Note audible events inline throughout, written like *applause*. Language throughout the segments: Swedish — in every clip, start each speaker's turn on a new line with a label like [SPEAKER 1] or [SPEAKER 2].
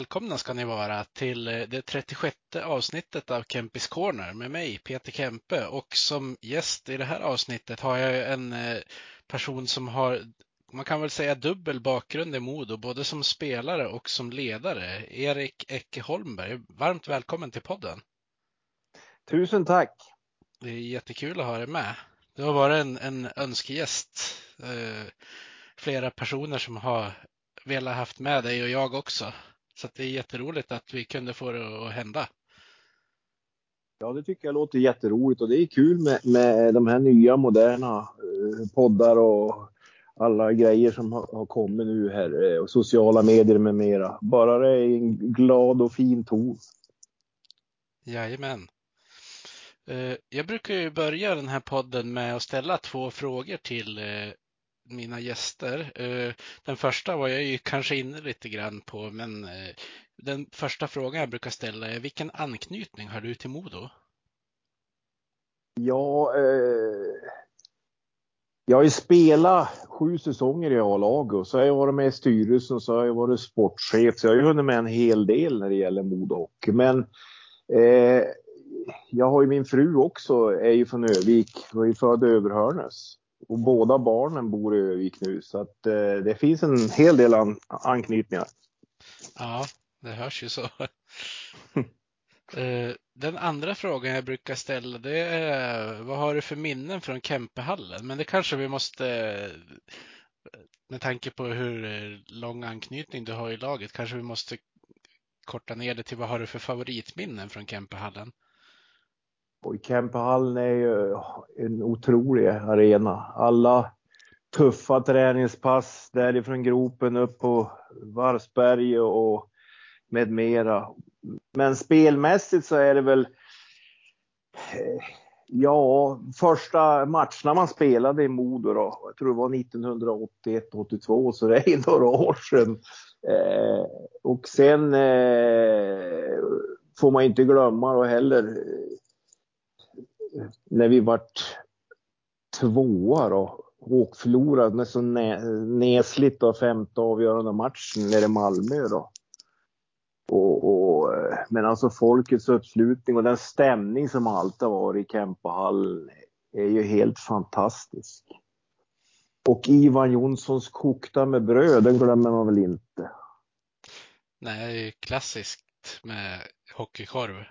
[SPEAKER 1] välkomna ska ni vara till eh, det 36 avsnittet av Kempis Corner med mig Peter Kempe och som gäst i det här avsnittet har jag en eh, person som har man kan väl säga dubbel bakgrund i Modo, både som spelare och som ledare. Erik Ecke Holmberg, varmt välkommen till podden.
[SPEAKER 2] Tusen tack!
[SPEAKER 1] Det är jättekul att ha dig med. Du har varit en, en önskegäst. Eh, flera personer som har velat haft med dig och jag också. Så det är jätteroligt att vi kunde få det att hända.
[SPEAKER 2] Ja, det tycker jag låter jätteroligt och det är kul med, med de här nya moderna eh, poddar och alla grejer som har, har kommit nu här eh, och sociala medier med mera. Bara det är en glad och fin ton.
[SPEAKER 1] Jajamän. Eh, Jag brukar ju börja den här podden med att ställa två frågor till mina gäster. Eh, den första var jag ju kanske inne lite grann på, men eh, den första frågan jag brukar ställa är vilken anknytning har du till Modo?
[SPEAKER 2] Ja, eh, jag har ju spelat sju säsonger i A-laget och så har jag varit med i styrelsen och så har jag varit sportchef. Så jag har ju hunnit med en hel del när det gäller Modo Hockey. Men eh, jag har ju min fru också, är ju från Övik och är född i Överhörnes. Och båda barnen bor i Övik nu så att eh, det finns en hel del an anknytningar.
[SPEAKER 1] Ja, det hörs ju så. *laughs* Eh, Den andra frågan jag brukar ställa det är vad har du för minnen från Kempehallen? Men det kanske vi måste, med tanke på hur eh, lång anknytning du har i laget, kanske vi måste korta ner det till vad har du för favoritminnen från Kempehallen?
[SPEAKER 2] Och Kempehallen är ju en otrolig arena. Alla tuffa träningspass därifrån gropen upp på Varsberg och med mera. Men spelmässigt så är det väl eh, Ja, första matcherna man spelade i Modo då, jag tror det var 1981-82, så det är några år sedan. Eh, och sen eh, får man inte glömma då heller när vi vart tvåa då och förlorade nästan nä, nesligt då femte avgörande matchen nere i Malmö då. Och, och, men alltså folkets uppslutning och den stämning som alltid har varit i Kempahall är ju helt fantastisk. Och Ivan Jonssons kokta med bröd, den glömmer man väl inte.
[SPEAKER 1] Nej, klassiskt med hockeykorv.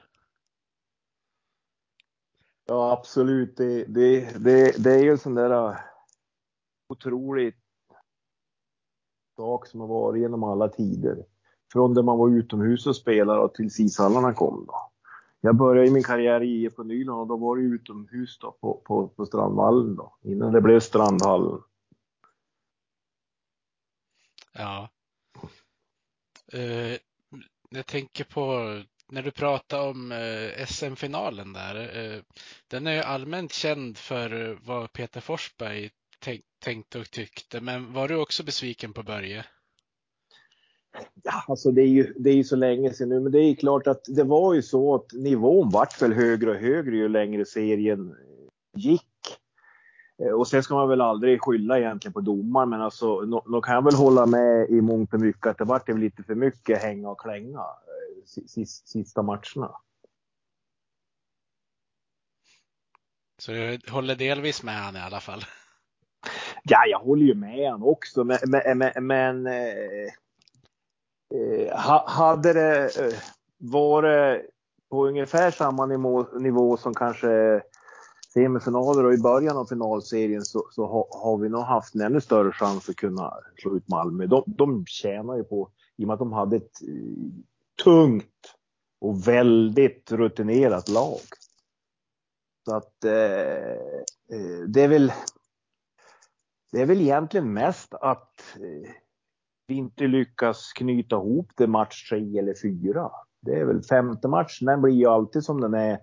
[SPEAKER 2] Ja, absolut. Det, det, det, det är ju en sån där äh, otrolig sak som har varit genom alla tider. Från där man var utomhus och spelade och tills ishallarna kom. Då. Jag började min karriär i IFK Nyland och då var det utomhus då, på, på, på Strandvallen då, innan det blev Strandhallen.
[SPEAKER 1] Ja. Uh, jag tänker på när du pratar om eh, SM-finalen där. Eh, den är ju allmänt känd för eh, vad Peter Forsberg tänk, tänkte och tyckte. Men var du också besviken på Börje?
[SPEAKER 2] Ja, alltså det är, ju, det är ju så länge sedan nu, men det är klart att det var ju så att nivån vart väl högre och högre ju längre serien eh, gick. Eh, och sen ska man väl aldrig skylla egentligen på domaren, men alltså, då, kan jag väl hålla med i mångt och mycket att det vart lite för mycket hänga och klänga sista matcherna.
[SPEAKER 1] Så du håller delvis med han i alla fall?
[SPEAKER 2] Ja, jag håller ju med han också, men, men, men eh, eh, hade det eh, varit på ungefär samma nivå, nivå som kanske semifinaler och i början av finalserien så, så ha, har vi nog haft en ännu större chans att kunna slå ut Malmö. De, de tjänar ju på, i och med att de hade ett tungt och väldigt rutinerat lag. Så att eh, eh, det är väl det är väl egentligen mest att eh, vi inte lyckas knyta ihop det match tre eller fyra. Det är väl femte matchen, den blir ju alltid som den är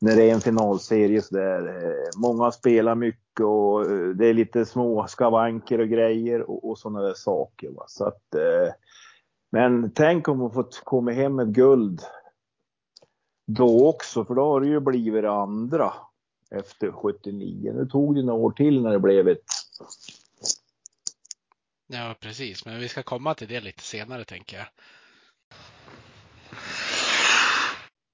[SPEAKER 2] när det är en finalserie så där. Eh, många spelar mycket och eh, det är lite små skavanker och grejer och, och sådana där saker. Va? Så att, eh, men tänk om hon fått komma hem med guld då också, för då har det ju blivit det andra efter 79. Nu tog det några år till när det blev ett.
[SPEAKER 1] Ja, precis, men vi ska komma till det lite senare tänker jag.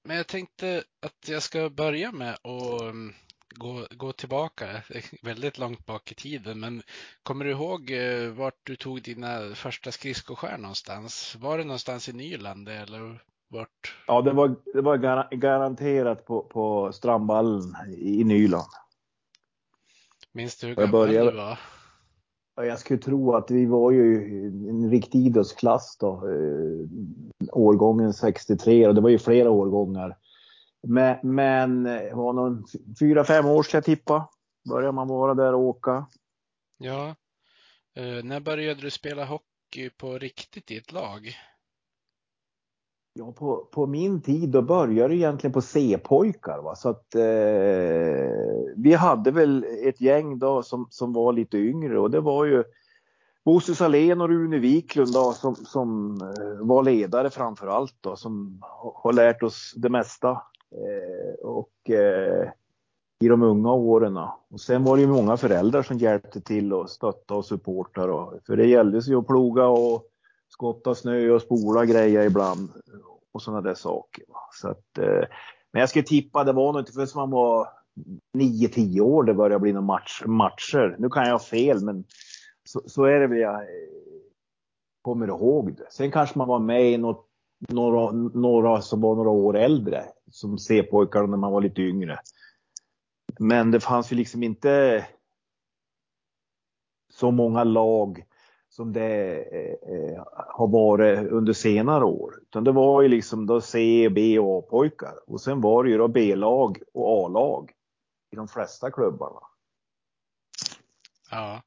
[SPEAKER 1] Men jag tänkte att jag ska börja med att mm, gå, gå tillbaka *laughs* väldigt långt bak i tiden. Men kommer du ihåg eh, vart du tog dina första skridskoskär någonstans? Var det någonstans i Nyland eller vart?
[SPEAKER 2] Ja, det var, det var garanterat på, på Strandballen i Nyland.
[SPEAKER 1] Minns du hur gammal började... du var?
[SPEAKER 2] Jag skulle tro att vi var ju en riktig idrottsklass då. Eh, årgången 63 och det var ju flera årgångar. Men, men det var nog fyra, fem år ska jag tippa. Började man vara där och åka.
[SPEAKER 1] Ja. Eh, när började du spela hockey på riktigt i ett lag?
[SPEAKER 2] Ja, på, på min tid då började det egentligen på C-pojkar. Va? Så att eh, vi hade väl ett gäng då som, som var lite yngre och det var ju Bosse Salén och Rune Wiklund då, som, som eh, var ledare framför allt då, som har lärt oss det mesta. Eh, och eh, i de unga åren. Och sen var det ju många föräldrar som hjälpte till och stötta och supportar. för det gällde sig att ploga och skotta snö och spola grejer ibland och sådana där saker. Så att, eh, men jag skulle tippa, det var nog inte förrän man var 9-10 år det började bli några match, matcher. Nu kan jag ha fel, men så, så är det väl jag kommer ihåg det. Sen kanske man var med i något, några, några som var några år äldre, som C-pojkar när man var lite yngre. Men det fanns ju liksom inte så många lag som det eh, eh, har varit under senare år. Utan det var ju liksom då C, B och A-pojkar. Och sen var det ju då B-lag och A-lag i de flesta klubbarna.
[SPEAKER 1] Ja.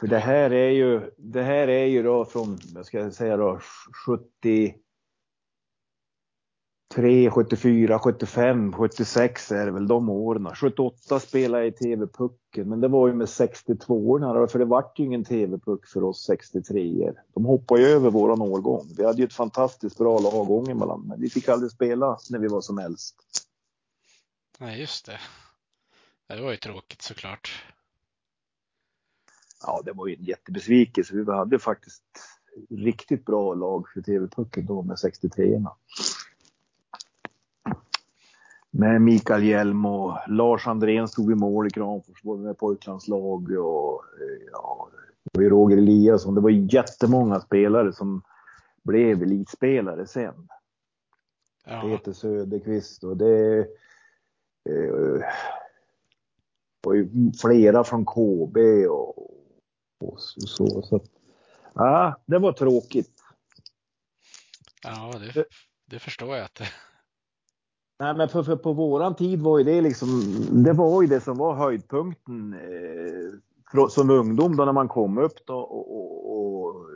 [SPEAKER 2] För det här är ju, det här är ju då från, vad ska jag säga då, 70 73, 74, 75, 76 är det väl de åren. 78 spelade jag i TV-pucken, men det var ju med 62orna för det vart ju ingen TV-puck för oss 63 er De hoppade ju över våran årgång. Vi hade ju ett fantastiskt bra lag emellan, men vi fick aldrig spela när vi var som äldst.
[SPEAKER 1] Nej, just det. Det var ju tråkigt såklart.
[SPEAKER 2] Ja, det var ju en jättebesvikelse. Vi hade faktiskt riktigt bra lag för TV-pucken då med 63orna med Mikael Hjelm och Lars Andrén stod i mål i Kramfors, både med pojklandslag och ja, och Roger Eliasson. Det var jättemånga spelare som blev elitspelare sen. Ja. Peter Söderqvist och det eh, var ju flera från KB och, och så. så ja, det var tråkigt.
[SPEAKER 1] Ja, det, det förstår jag att det
[SPEAKER 2] Nej, men för, för på våran tid var ju det liksom, det var ju det som var höjdpunkten eh, som ungdom då när man kom upp då och, och, och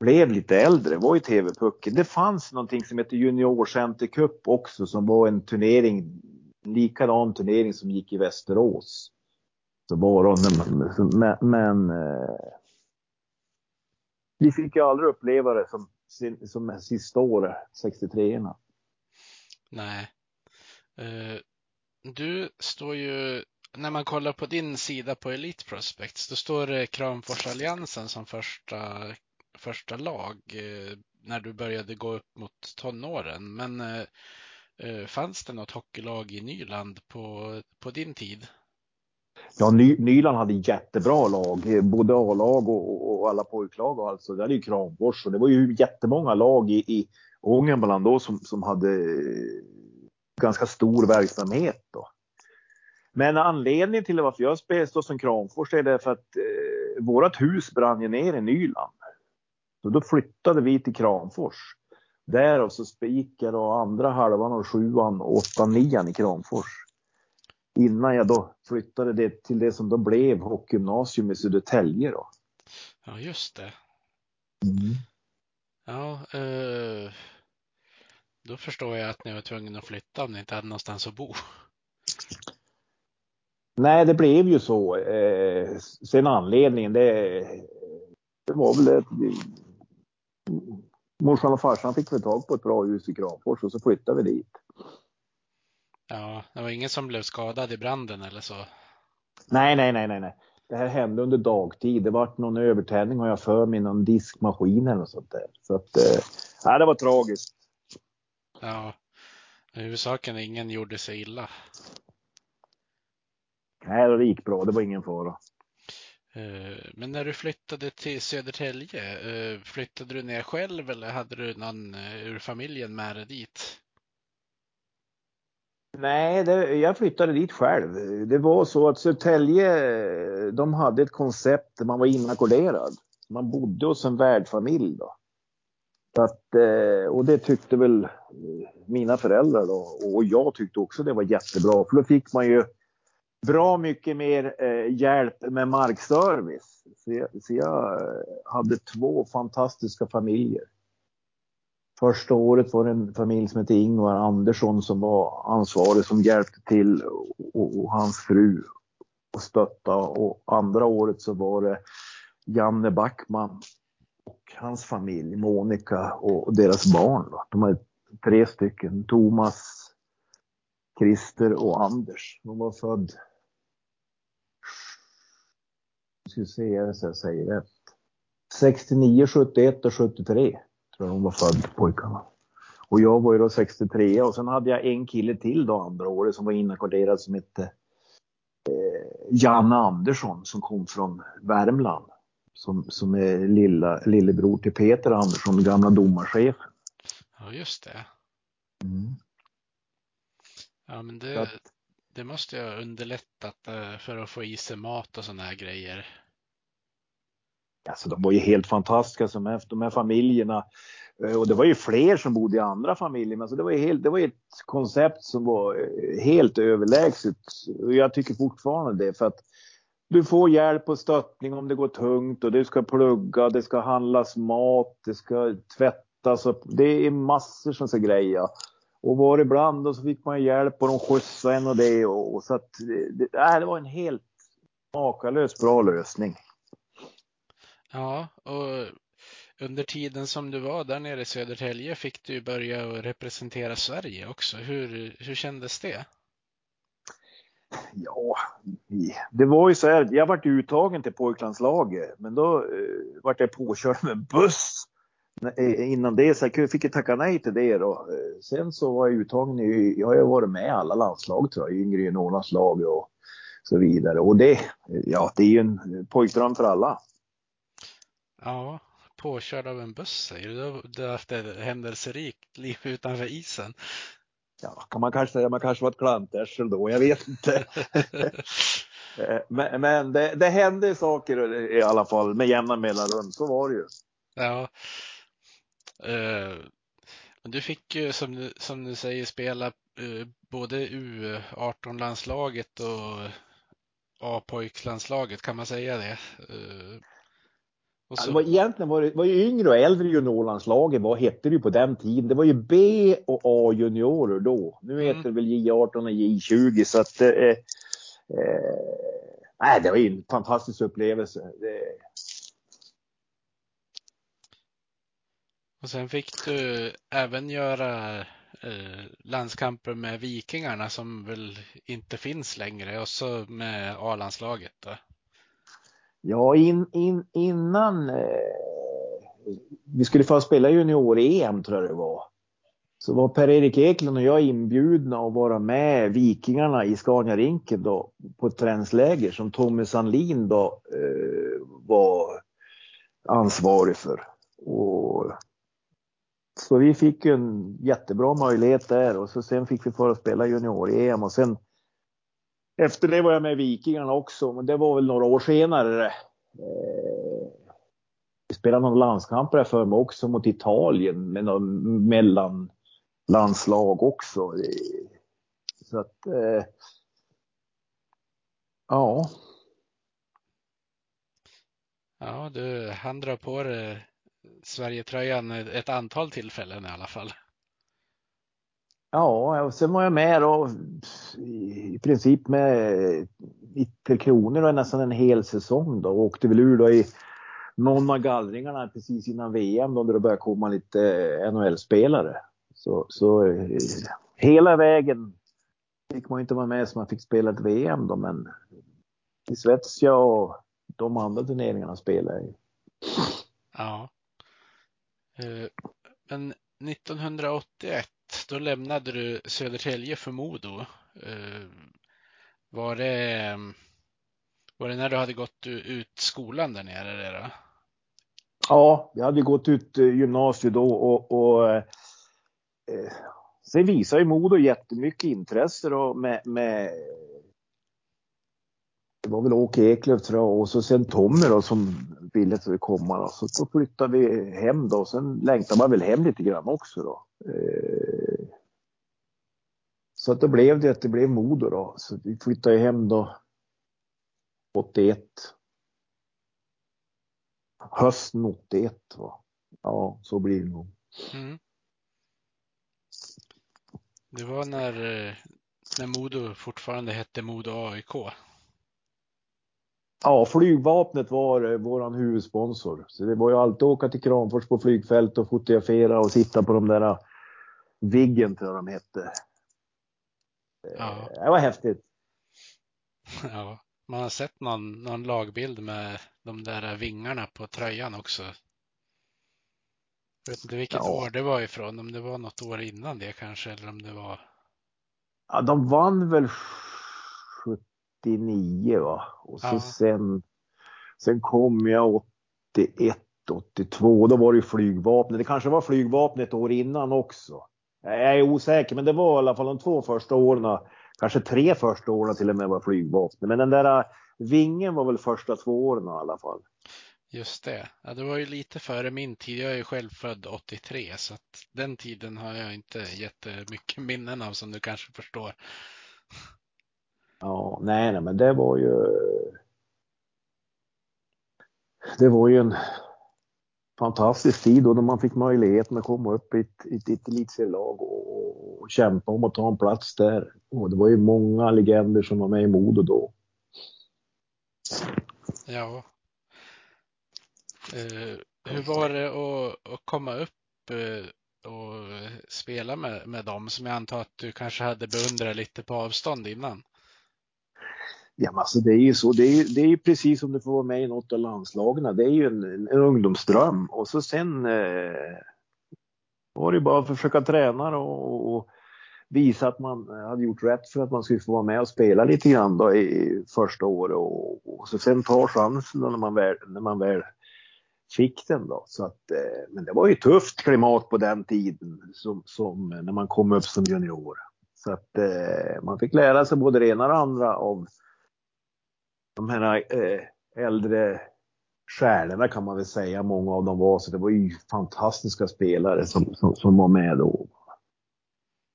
[SPEAKER 2] blev lite äldre var ju TV-pucken. Det fanns någonting som heter Juniorcenter Cup också som var en turnering, likadan turnering som gick i Västerås. Så vara. men, men eh, vi fick ju aldrig uppleva det som, som sista året, 63orna.
[SPEAKER 1] Nej. Uh, du står ju, när man kollar på din sida på Elite Prospects, då står det Kramforsalliansen som första, första lag uh, när du började gå upp mot tonåren. Men uh, fanns det något hockeylag i Nyland på, på din tid?
[SPEAKER 2] Ja, Ny, Nyland hade jättebra lag, både A-lag och, och, alla pojklag och alltså. Det hade ju Kramfors och det var ju jättemånga lag i, i Ångermanland då som, som hade ganska stor verksamhet då. Men anledningen till varför jag spelade som Kramfors är därför att eh, vårt hus brann ju ner i Nyland. Så då flyttade vi till Kramfors. Där och så gick jag då andra halvan av sjuan, åttan, nian i Kramfors. Innan jag då flyttade det till det som då blev hockeygymnasium i Södertälje då.
[SPEAKER 1] Ja, just det.
[SPEAKER 2] Mm.
[SPEAKER 1] Ja, eh, då förstår jag att ni var tvungna att flytta om ni inte hade någonstans att bo.
[SPEAKER 2] Nej, det blev ju så. Eh, sen anledningen, det, det var väl att morsan och farsan fick väl tag på ett bra hus i Kramfors och så flyttade vi dit.
[SPEAKER 1] Ja, det var ingen som blev skadad i branden eller så?
[SPEAKER 2] Nej, nej, nej, nej, nej. Det här hände under dagtid. Det var någon övertändning har jag för mig, någon diskmaskin eller något sånt där. Så att, eh, det var tragiskt.
[SPEAKER 1] Ja, huvudsaken är ingen gjorde sig illa.
[SPEAKER 2] Nej, det gick bra. Det var ingen fara.
[SPEAKER 1] Eh, men när du flyttade till Södertälje, eh, flyttade du ner själv eller hade du någon eh, ur familjen med dig dit?
[SPEAKER 2] Nej, det, jag flyttade dit själv. Det var så att Södertälje, de hade ett koncept där man var inackorderad. Man bodde hos en värdfamilj då. Att, eh, och det tyckte väl eh, mina föräldrar då. Och jag tyckte också det var jättebra. För då fick man ju bra mycket mer eh, hjälp med markservice. Så jag, så jag hade två fantastiska familjer. Första året var det en familj som hette Ingvar Andersson som var ansvarig som hjälpte till och, och hans fru och stötta. Och andra året så var det Janne Backman och hans familj, Monica och deras barn. Då. De hade tre stycken, Thomas, Christer och Anders. De var född ska se så jag säger rätt. 69, 71 och 73 jag de var född pojkarna. Och jag var ju då 63 och sen hade jag en kille till då andra året som var inackorderad som hette eh, Janne Andersson som kom från Värmland. Som, som är lilla, lillebror till Peter Andersson, gamla domarchefen.
[SPEAKER 1] Ja, just det.
[SPEAKER 2] Mm.
[SPEAKER 1] Ja, men det, det måste ju ha underlättat eh, för att få i sig mat och sådana här grejer.
[SPEAKER 2] Alltså de var ju helt fantastiska som här, de här familjerna. Eh, och det var ju fler som bodde i andra familjer. Men alltså det, var ju helt, det var ett koncept som var eh, helt överlägset. Och jag tycker fortfarande det. För att du får hjälp och stöttning om det går tungt och du ska plugga, det ska handlas mat, det ska tvättas. och Det är massor som ska grejer. Och var ibland och så fick man hjälp och de skjutsade en och det. Och, och så att, eh, det, äh, det var en helt makalös bra lösning.
[SPEAKER 1] Ja, och under tiden som du var där nere i Södertälje fick du börja representera Sverige också. Hur, hur kändes det?
[SPEAKER 2] Ja, det var ju så här. Jag vart uttagen till pojklandslaget, men då eh, vart jag påkörd med en buss. Innan det så jag fick jag tacka nej till det då. Eh, sen så var jag uttagen i, jag har ju varit med i alla landslag tror jag, yngre juniorlandslag lag och så vidare. Och det, ja, det är ju en pojkdröm för alla.
[SPEAKER 1] Ja, påkörd av en buss säger du. Du har haft ett händelserikt liv utanför isen.
[SPEAKER 2] Ja, kan man kanske säga. Man kanske var ett klantärsel då. Jag vet inte. *laughs* Eh, men, men det, det hände saker i alla fall med jämna mellanrum. Så var det ju.
[SPEAKER 1] Ja. Uh, du fick ju som du, som du säger spela uh, både U18-landslaget och A-pojkslandslaget. Kan man säga det? Uh,
[SPEAKER 2] så... Ja, det var egentligen var det, var ju yngre och äldre juniorlandslaget, vad hette det ju på den tiden? Det var ju B och A-juniorer då. Nu mm. heter det väl J18 och J20 så att eh, eh, nej, det var ju en fantastisk upplevelse. Det...
[SPEAKER 1] Och sen fick du även göra eh, landskamper med Vikingarna som väl inte finns längre och så med A-landslaget.
[SPEAKER 2] Ja, in, in, innan eh, vi skulle få spela junior-EM tror jag det var. så var Per-Erik Eklund och jag inbjudna att vara med Vikingarna i Scania-rinken då på ett träningsläger som Tommy Sandlin då eh, var ansvarig för. Och, så vi fick en jättebra möjlighet där och så sen fick vi för spela junior-EM och sen efter det var jag med i Vikingarna också, men det var väl några år senare. Eh, vi spelade någon landskamp där för mig också mot Italien med någon mellanlandslag också. Eh, så att, eh, ja.
[SPEAKER 1] Ja, du han drar på dig Sverigetröjan ett antal tillfällen i alla fall.
[SPEAKER 2] Ja, och sen var jag med då i princip med 90 kronor och nästan en hel säsong då och åkte väl ur då i någon av gallringarna precis innan VM då det började komma lite eh, NHL-spelare. Så, så eh, hela vägen fick man inte vara med så man fick spela ett VM då men i Svetsja och de andra turneringarna spelade jag
[SPEAKER 1] Ja. Eh, men 1981 då lämnade du Södertälje för Modo. Eh, var det, var det när du hade gått ut skolan där nere? Då?
[SPEAKER 2] Ja, jag hade gått ut eh, gymnasiet då och, och eh, eh, sen visade ju Modo jättemycket intresse då med, med det var väl Åke Eklöf tror jag och så sen Tommy då som ville komma. Då. Så då flyttade vi hem då. Sen längtade man väl hem lite grann också då. Eh, så att då blev det att det blev Modo då. Så vi flyttade hem då 81. Hösten 81 va. Ja, så blir det nog. Mm.
[SPEAKER 1] Det var när, eh, när Modo fortfarande hette Modo AIK.
[SPEAKER 2] Ja, flygvapnet var eh, våran huvudsponsor. Så det var ju alltid att åka till Kramfors på flygfält och fotografera och sitta på de där Viggen tror jag de hette. Ja. Det var häftigt. *laughs*
[SPEAKER 1] Ja, man har sett någon, någon lagbild med de där vingarna på tröjan också. Jag vet inte vilket ja. år det var ifrån, om det var något år innan det kanske eller om det var.
[SPEAKER 2] Ja, de vann väl 89 va. Och så ja. sen, sen kom jag 81, 82. Då var det ju flygvapnet. Det kanske var flygvapnet år innan också. Jag är osäker, men det var i alla fall de två första åren. Kanske tre första åren till och med var flygvapnet. Men den där äh, vingen var väl första två åren i alla fall.
[SPEAKER 1] Just det. Ja, det var ju lite före min tid. Jag är ju själv född 83 så att den tiden har jag inte jättemycket minnen av som du kanske förstår.
[SPEAKER 2] Ja, nej, nej, men det var ju. Det var ju en fantastisk tid då när man fick möjligheten att komma upp i ett, ett, ett elitserielag och, och kämpa om att ta en plats där. Och det var ju många legender som var med i Modo då.
[SPEAKER 1] Ja. Uh, hur var det att, att komma upp uh, och spela med, med dem som jag antar att du kanske hade beundrat lite på avstånd innan?
[SPEAKER 2] Ja, men alltså det är ju så. Det är ju, det är ju precis som du får vara med i något av landslagen. Det är ju en, en ungdomsdröm och så sen eh, var det bara att försöka träna och, och, visa att man hade gjort rätt för att man skulle få vara med och spela lite grann då i första året och, och så sen ta chansen då när man väl, när man väl fick den då. Så att, eh, men det var ju tufft klimat på den tiden som, som när man kom upp som junior. Så att eh, man fick lära sig både det ena och det andra av de här eh, äldre stjärnorna kan man väl säga många av dem var. Så det var ju fantastiska spelare som, som, som var med då.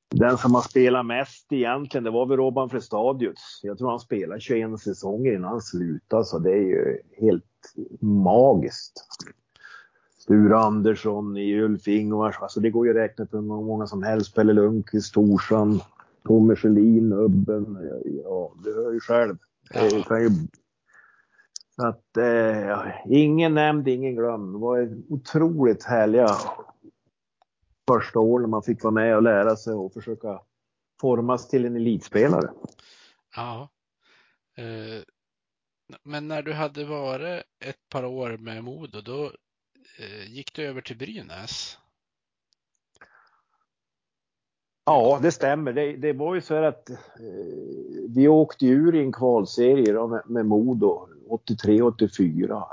[SPEAKER 2] Den som har spelat mest egentligen, det var väl Robban Frestadius. Jag tror han spelade 21 säsonger innan han slutade, så det är ju helt magiskt. Sture Andersson i Ulf Ingvars, alltså det går ju att räkna upp hur många som helst. Pelle Lundqvist, Torsson, Tommy Schelin, Ubben. Ja, du hör ju själv. Ja. Så att eh, ingen nämnd, ingen glömd. Det var otroligt härliga första år när man fick vara med och lära sig och försöka formas till en elitspelare.
[SPEAKER 1] Ja. Eh, men när du hade varit ett par år med Modo, då eh, gick du över till Brynäs?
[SPEAKER 2] Ja, det stämmer. Det, det var ju så här att eh, vi åkte ur i en kvalserie då, med, med Modo 83-84. Eh,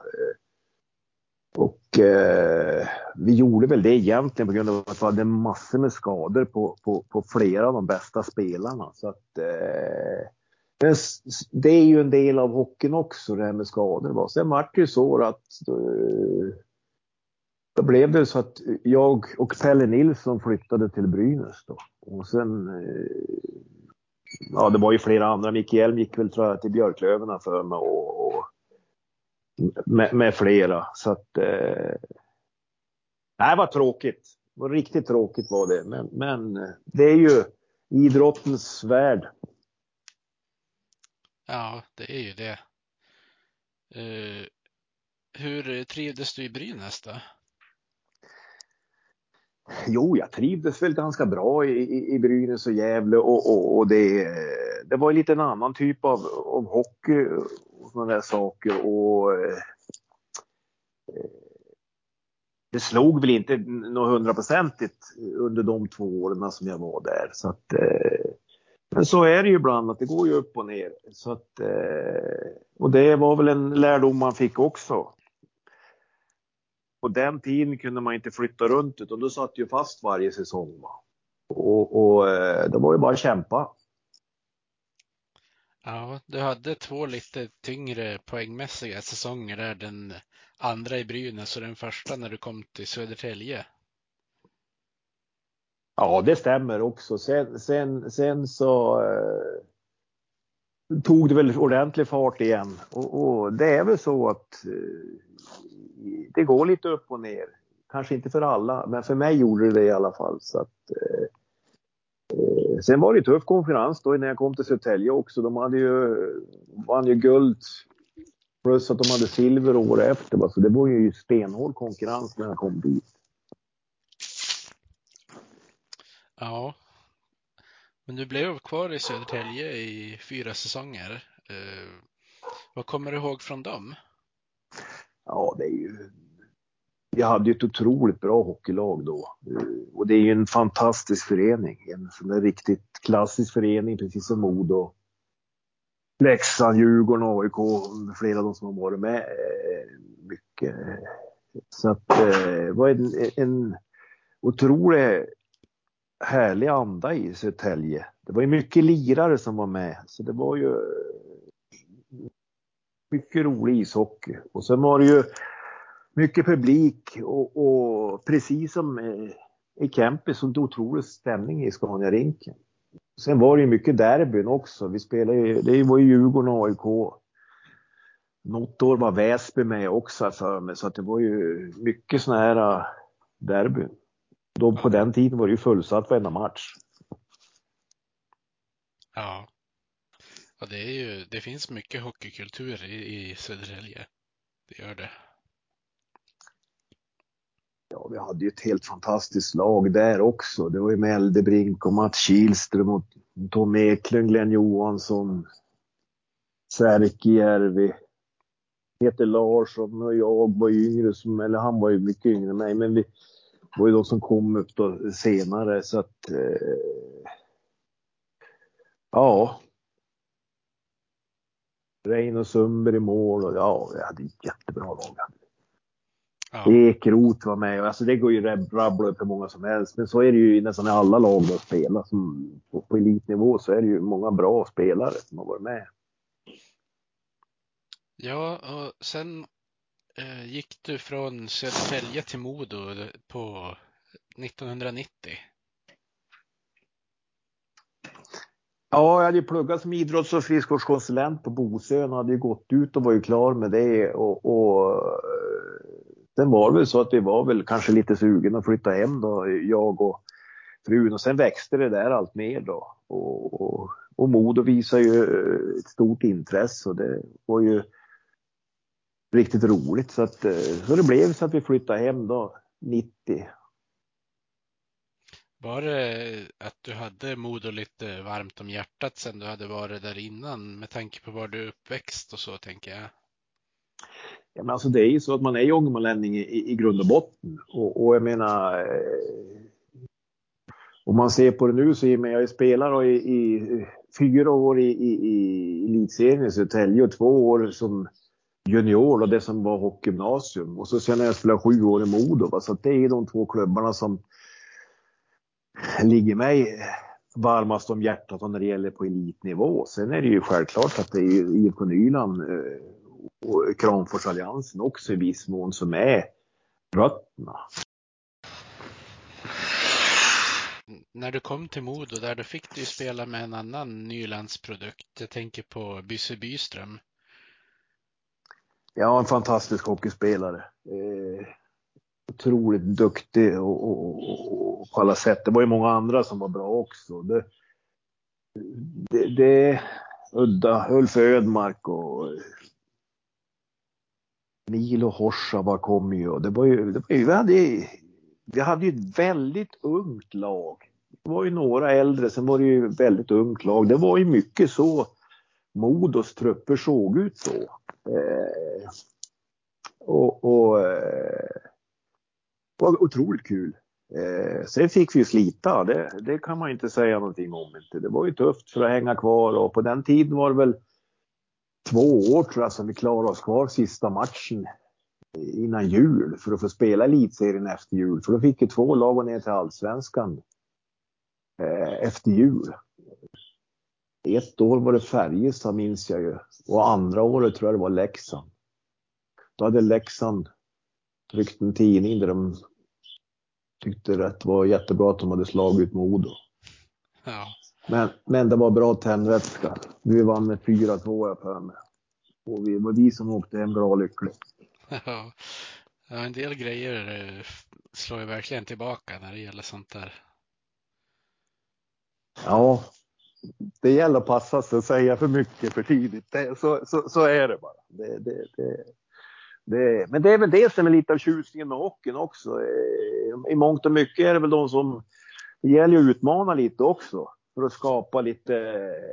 [SPEAKER 2] och eh, vi gjorde väl det egentligen på grund av att vi hade massor med skador på, på, på flera av de bästa spelarna. Så att, eh, det är ju en del av hockeyn också det här med skador. Sen vart det ju så att eh, då blev det så att jag och Pelle Nilsson flyttade till Brynäs då. Och sen, eh, ja det var ju flera andra. Micke Hjelm gick väl tror jag till Björklöven för mig och, och med, med, flera. Så att, eh, det var tråkigt. Det var riktigt tråkigt var det. Men, men eh, det är ju idrottens värld.
[SPEAKER 1] Ja, det är ju det. Uh, hur trivdes du i Brynäs då?
[SPEAKER 2] Jo, jag trivdes väl ganska bra i, i, i Brynäs och Gävle och, och, och det, det var lite en annan typ av, av hockey och sådana där saker. Och, eh, det slog väl inte något hundraprocentigt under de två åren som jag var där. Så att, eh, men så är det ju ibland att det går ju upp och ner. Så att, eh, och det var väl en lärdom man fick också på den tiden kunde man inte flytta runt utan då satt ju fast varje säsong. Va? Och, och eh, det var ju bara att kämpa.
[SPEAKER 1] Ja, du hade två lite tyngre poängmässiga säsonger där. Den andra i Brynäs och den första när du kom till Södertälje.
[SPEAKER 2] Ja, det stämmer också. Sen, sen, sen så eh, tog det väl ordentlig fart igen. Och, och, det är väl så att eh, det går lite upp och ner. Kanske inte för alla, men för mig gjorde det det i alla fall. Så att, eh, eh sen var det tuff konkurrens då när jag kom till Södertälje också. De hade ju, vann ju guld plus att de hade silver året efter. Så det var ju stenhård konkurrens när jag kom dit.
[SPEAKER 1] Ja. Men du blev kvar i Södertälje i fyra säsonger. Eh, vad kommer du ihåg från dem?
[SPEAKER 2] Ja, det är ju vi hade ju ett otroligt bra hockeylag då. Eh, och det är ju en fantastisk förening. En sån där riktigt klassisk förening, precis som Modo. Leksand, Djurgården, AIK, flera av de som har varit med eh, mycket. Så att eh, det var en, en otroligt härlig anda i Södertälje. Det var ju mycket lirare som var med, så det var ju mycket rolig ishockey. Och sen var det ju mycket publik och, och precis som eh, i Kempe så otrolig stämning i Scania-rinken. Sen var det ju mycket derbyn också. Vi spelade ju, det var ju Djurgården och AIK. Något år var Väsby med också för mig så att det var ju mycket sådana här eh, derbyn. Då på den tiden var det ju fullsatt varenda match.
[SPEAKER 1] Ja ja det, är ju, det finns mycket hockeykultur i, i Södertälje. Det gör det
[SPEAKER 2] ja, vi hade ju ett helt fantastiskt lag där också. Det var ju med Eldebrink och Mats Kihlström och Tom Eklund, Glenn Johansson, Särkijärvi, Peter Larsson och jag var yngre, som, eller han var ju mycket yngre än mig, men vi var ju de som kom upp då senare så att eh, ja. Reino Sundberg i mål och ja, vi hade ett jättebra lag. Ja. Ekrot var med. Alltså det går ju att rabbla upp hur många som helst. Men så är det ju nästan i alla lag de spelar. Som på, på elitnivå så är det ju många bra spelare som har varit med.
[SPEAKER 1] Ja, och sen eh, gick du från Södertälje till Modo på 1990.
[SPEAKER 2] Ja, jag hade ju pluggat som idrotts och friskvårdskonsulent på Bosön och hade ju gått ut och var ju klar med det. Och, och eh, Sen var det väl så att vi var väl kanske lite sugen att flytta hem då, jag och frun. Och sen växte det där allt mer då. Och, och, och Modo visade ju eh, ett stort intresse och det var ju riktigt roligt. Så, att, eh, så det blev så att vi flyttade hem då 90.
[SPEAKER 1] Var det att du hade Modo lite varmt om hjärtat sen du hade varit där innan med tanke på var du är uppväxt och så tänker jag?
[SPEAKER 2] Ja, men alltså det är ju så att man är ångermanlänning i, i grund och botten. Och, och jag menar, eh, om man ser på det nu så är jag ju spelare i, i fyra år i, i, i elitserien i Södertälje och två år som junior och det som var hockeygymnasium. Och så sen har jag spelat sju år i Modo. Så det är de två klubbarna som ligger mig varmast om hjärtat när det gäller på elitnivå. Sen är det ju självklart att det är IFK Nyland eh, och Kramforsalliansen också i viss mån som är rötterna.
[SPEAKER 1] När du kom till Modo där, då fick du ju spela med en annan Nylandsprodukt. Jag tänker på Bysse Byström.
[SPEAKER 2] Ja, en fantastisk hockeyspelare. Eh, otroligt duktig och, och, och, på alla sätt. Det var ju många andra som var bra också. Det, det, det Udda, Ulf Ödmark och Milo Horsava kom ju och det var ju, det var ju vi, hade, vi hade ju ett väldigt ungt lag. Det var ju några äldre, sen var det ju ett väldigt ungt lag. Det var ju mycket så Modos trupper såg ut då. Eh, och, och eh, var otroligt kul. Eh, sen fick vi ju slita, det, det, kan man inte säga någonting om. Inte. Det var ju tufft för att hänga kvar och på den tiden var det väl två år tror jag som vi klarade oss kvar sista matchen innan jul för att få spela elitserien efter jul. För då fick ju två lag gå ner till allsvenskan eh, efter jul. Ett år var det Färjestad minns jag ju och andra året tror jag det var Leksand. Då hade Leksand tryckt en tidning där de tyckte att det var jättebra att de hade slagit ut Modo. Ja. Men, men det var bra tändvätska. Vi vann med 4-2 jag för mig. Och vi, var vi som åkte hem bra lyckligt.
[SPEAKER 1] Ja. en del grejer eh, slår ju verkligen tillbaka när det gäller sånt där.
[SPEAKER 2] Ja, det gäller att passa sig att säga för mycket för tidigt. Det, så, så, så är det bara. Det, det, det, det, men det är väl det som är lite av tjusningen med hockeyn också. Eh, I mångt och mycket är det väl de som, det gäller ju att utmana lite också för att skapa lite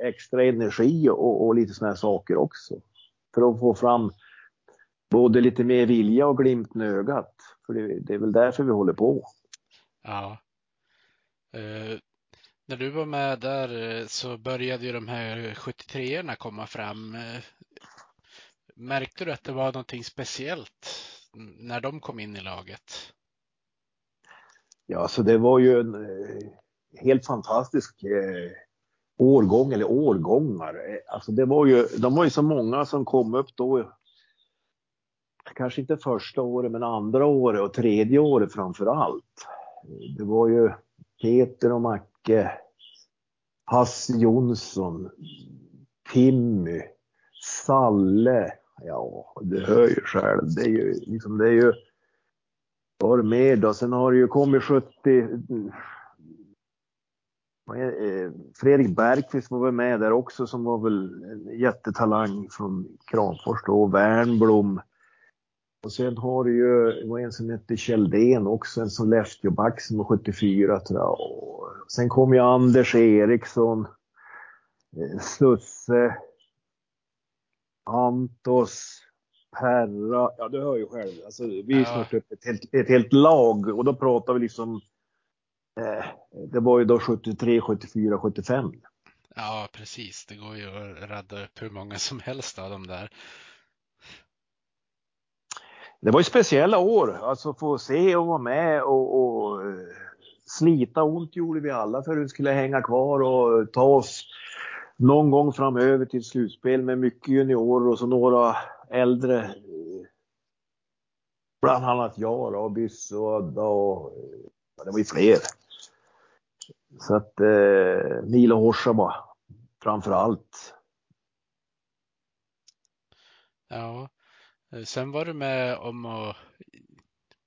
[SPEAKER 2] extra energi och, och lite sådana här saker också. För att få fram både lite mer vilja och glimt i ögat. För det, det, är väl därför vi håller på.
[SPEAKER 1] Ja. Eh, när du var med där eh, så började ju de här 73orna komma fram. Eh, Märkte du att det var någonting speciellt när de kom in i laget?
[SPEAKER 2] Ja, så det var ju en eh, helt fantastisk eh, årgång eller årgångar. Eh, alltså det var ju, de var ju så många som kom upp då. Kanske inte första året, men andra året och tredje året framför allt. Det var ju Peter och Macke, Hasse Jonsson, Timmy, Salle, Ja, du hör ju själv. Det är ju liksom, det är ju. Vad har du mer då? Sen har det ju kommit 70. Eh, Fredrik Bergqvist var väl med där också som var väl en jättetalang från Kramfors då. Wernblom. Och sen har du ju, det var en som hette Kjelldén också, en Sollefteåback som var 74 tror jag. Och sen kom ju Anders Eriksson, eh, Susse, Antos, Perra, ja du hör ju själv. Alltså, vi är ja. snart upp ett helt, ett helt lag och då pratar vi liksom eh, Det var ju då 73, 74, 75.
[SPEAKER 1] Ja precis, det går ju att rädda upp hur många som helst av dem där.
[SPEAKER 2] Det var ju speciella år, alltså få se och vara med och, och eh, slita ont gjorde vi alla för att vi skulle hänga kvar och ta oss någon gång framöver till slutspel med mycket juniorer och så några äldre. Bland annat jag och Bysse och Adda och det var ju fler. Så att eh, Nila Horsaba framför allt.
[SPEAKER 1] Ja, eh, sen var du med om att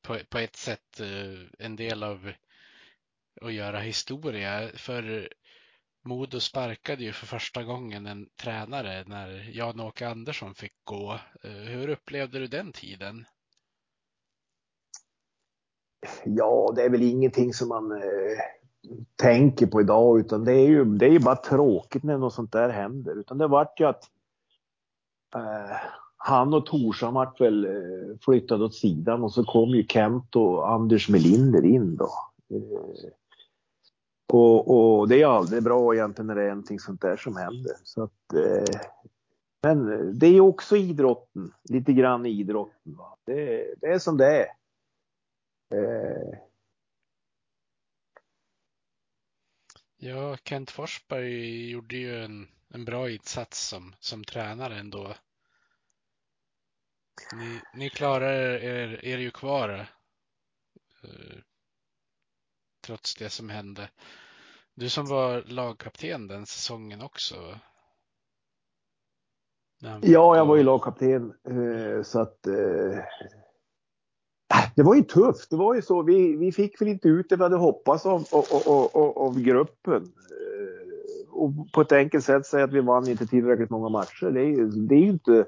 [SPEAKER 1] på, på ett sätt eh, en del av att göra historia. För Modo sparkade ju för första gången en tränare när Jan-Åke Andersson fick gå. Eh, hur upplevde du den tiden?
[SPEAKER 2] Ja, det är väl ingenting som man eh, tänker på idag utan det är ju, det är ju bara tråkigt när något sånt där händer. Utan det vart ju att eh, han och Torsson vart väl eh, flyttade åt sidan och så kom ju Kent och Anders Melinder in då. Eh, och, och, det är aldrig bra egentligen när det är någonting sånt där som händer. Så att, eh, men det är också idrotten, lite grann idrotten. Va? Det, det är som det är. Eh.
[SPEAKER 1] Ja, Kent Forsberg gjorde ju en, en bra insats som, som tränare ändå. Ni, ni klarar er, er ju kvar eh, trots det som hände. Du som var lagkapten den säsongen också.
[SPEAKER 2] Ja, jag var ju lagkapten eh, så att eh, det var ju tufft. Det var ju så. Vi, vi fick väl inte ut det vi hade hoppats av, av, av, av gruppen. Eh, och på ett enkelt sätt säga att vi vann inte tillräckligt många matcher. Det är, det är ju inte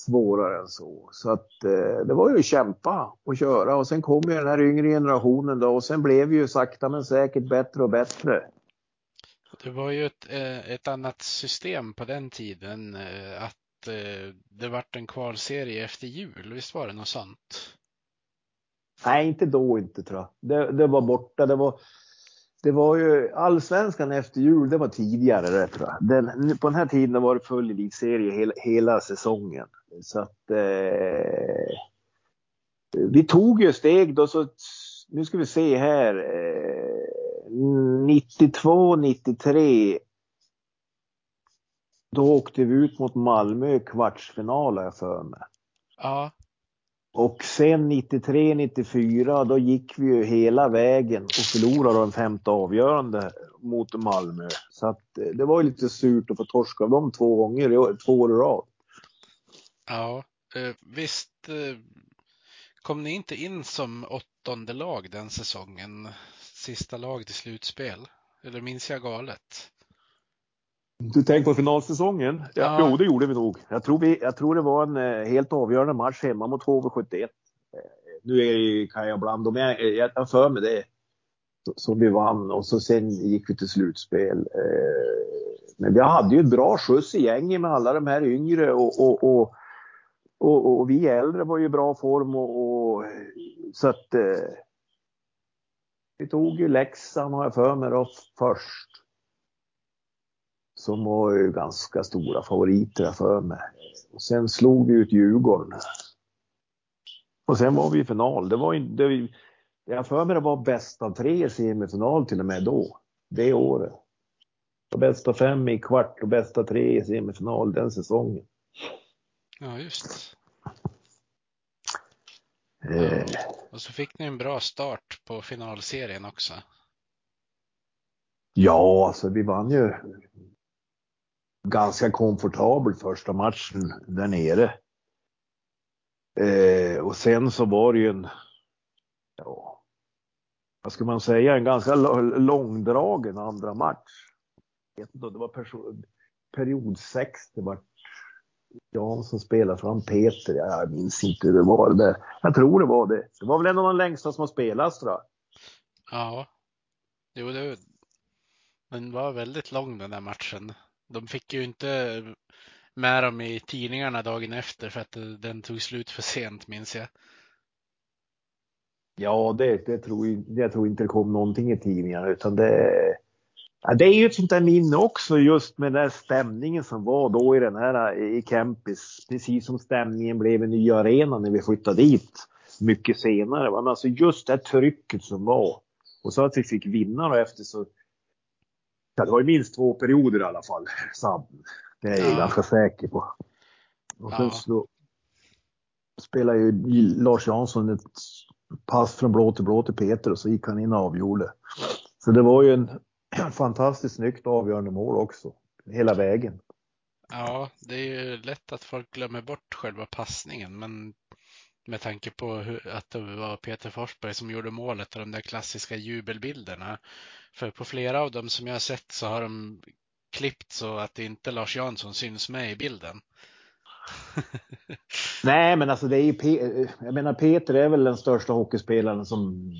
[SPEAKER 2] svårare än så. Så att eh, det var ju att kämpa och köra och sen kom ju den här yngre generationen då och sen blev vi ju sakta men säkert bättre och bättre.
[SPEAKER 1] Det var ju ett, eh, ett annat system på den tiden eh, att det vart en kvalserie efter jul, visst var det något sånt?
[SPEAKER 2] Nej, inte då inte tror jag. Det, det var borta. Det var, det var ju allsvenskan efter jul, det var tidigare det tror jag. Den, på den här tiden var det full elitserie hela, hela säsongen. Så att eh, vi tog ju steg då så nu ska vi se här. Eh, 92, 93. Då åkte vi ut mot Malmö i kvartsfinal har jag för mig.
[SPEAKER 1] Ja.
[SPEAKER 2] Och sen 93, 94 då gick vi ju hela vägen och förlorade den femte avgörande mot Malmö. Så att eh, det var ju lite surt att få torska av dem två gånger, två år i rad.
[SPEAKER 1] Ja, eh, visst eh, kom ni inte in som åttonde lag den säsongen? Sista lag till slutspel? Eller minns jag galet?
[SPEAKER 2] Du tänker på finalsäsongen? Ja, ja. Jo, det gjorde vi nog. Jag tror, vi, jag tror det var en eh, helt avgörande match hemma mot HV71. Eh, nu är, kan jag blanda, men jag, jag har för mig det. Som vi vann och så sen gick vi till slutspel. Eh, men vi hade ju ett bra skjuts i gänget med alla de här yngre och, och, och, och, och vi äldre var ju i bra form och, och så att vi tog ju Leksand har jag för mig då först som var ju ganska stora favoriter för mig. Och sen slog vi ut Djurgården. Och sen var vi i final. Det var inte, jag för mig det var bäst av tre i semifinal till och med då. Det året. Och av fem i kvart och bäst av tre i semifinal den säsongen.
[SPEAKER 1] Ja, just. Eh. Och så fick ni en bra start på finalserien också.
[SPEAKER 2] Ja, alltså vi vann ju ganska komfortabel första matchen där nere. Eh, och sen så var det ju en, ja, vad ska man säga, en ganska långdragen andra match. Det var period 6, det var Jansson spelade fram Peter, jag minns inte hur det var. Det. Jag tror det var det. Det var väl en av de längsta som har spelats tror jag.
[SPEAKER 1] Ja, jo det, den var väldigt lång den där matchen. De fick ju inte med dem i tidningarna dagen efter för att den tog slut för sent minns jag.
[SPEAKER 2] Ja, det, det tror jag, jag tror inte det kom någonting i tidningarna utan det, ja, det är ju ett sånt där minne också just med den där stämningen som var då i den här i Kempis. Precis som stämningen blev i nya arenan när vi flyttade dit mycket senare. Men alltså just det trycket som var. Och så att vi fick vinna då efter så Ja, det var ju minst två perioder i alla fall, Saab. Det är jag ja. ganska säker på. Och sen ja. så spelade ju Lars Jansson ett pass från blå till blå till Peter och så gick han in och avgjorde. Så det var ju en *clears throat* fantastiskt snyggt avgörande mål också, hela vägen.
[SPEAKER 1] Ja, det är ju lätt att folk glömmer bort själva passningen, men med tanke på hur, att det var Peter Forsberg som gjorde målet och de där klassiska jubelbilderna. För på flera av dem som jag har sett så har de klippt så att inte Lars Jansson syns med i bilden. *laughs*
[SPEAKER 2] Nej, men alltså det är ju, Pe jag menar Peter är väl den största hockeyspelaren som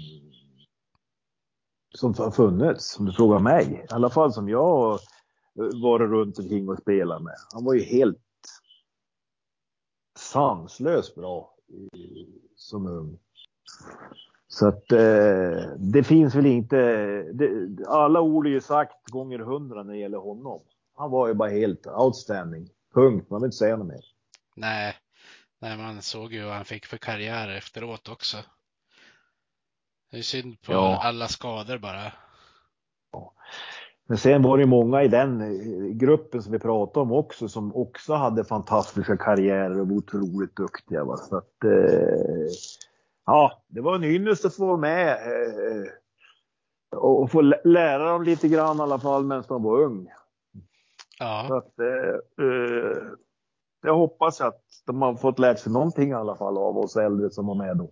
[SPEAKER 2] som har funnits, om du frågar mig. I alla fall som jag varit runt omkring och spelat med. Han var ju helt sanslöst bra som ung. Så att eh, det finns väl inte, det, alla ord är ju sagt gånger hundra när det gäller honom. Han var ju bara helt outstanding. Punkt, man vill inte säga något mer.
[SPEAKER 1] Nej, nej man såg ju vad han fick för karriär efteråt också. Det är synd på
[SPEAKER 2] Ja.
[SPEAKER 1] alla skador bara.
[SPEAKER 2] Men sen var det många i den eh, gruppen som vi pratade om också som också hade fantastiska karriärer och var otroligt duktiga. Va? Så att, eh, ja, det var en ynnest att få vara med eh, och få lä- lära dem lite grann i alla fall medan man var ung. Så
[SPEAKER 1] Ja,
[SPEAKER 2] att, eh, eh, jag hoppas att de har fått lärt sig någonting i alla fall av oss äldre som var med då.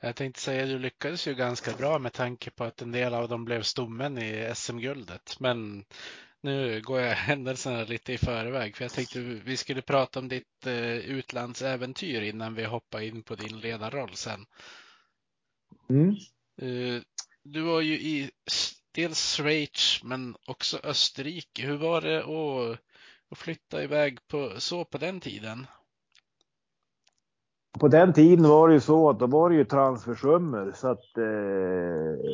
[SPEAKER 1] Jag tänkte säga du lyckades ju ganska bra med tanke på att en del av dem blev stommen i SM-guldet. Men nu går jag *laughs* händelserna lite i förväg för jag tänkte vi skulle prata om ditt eh, utlandsäventyr innan vi hoppar in på din ledarroll sen.
[SPEAKER 2] Mm.
[SPEAKER 1] Eh, Du var ju i dels Schweiz men också Österrike. Hur var det att, att flytta iväg på, så på den tiden?
[SPEAKER 2] På den tiden var det ju så att då var det ju transfersummor så att eh,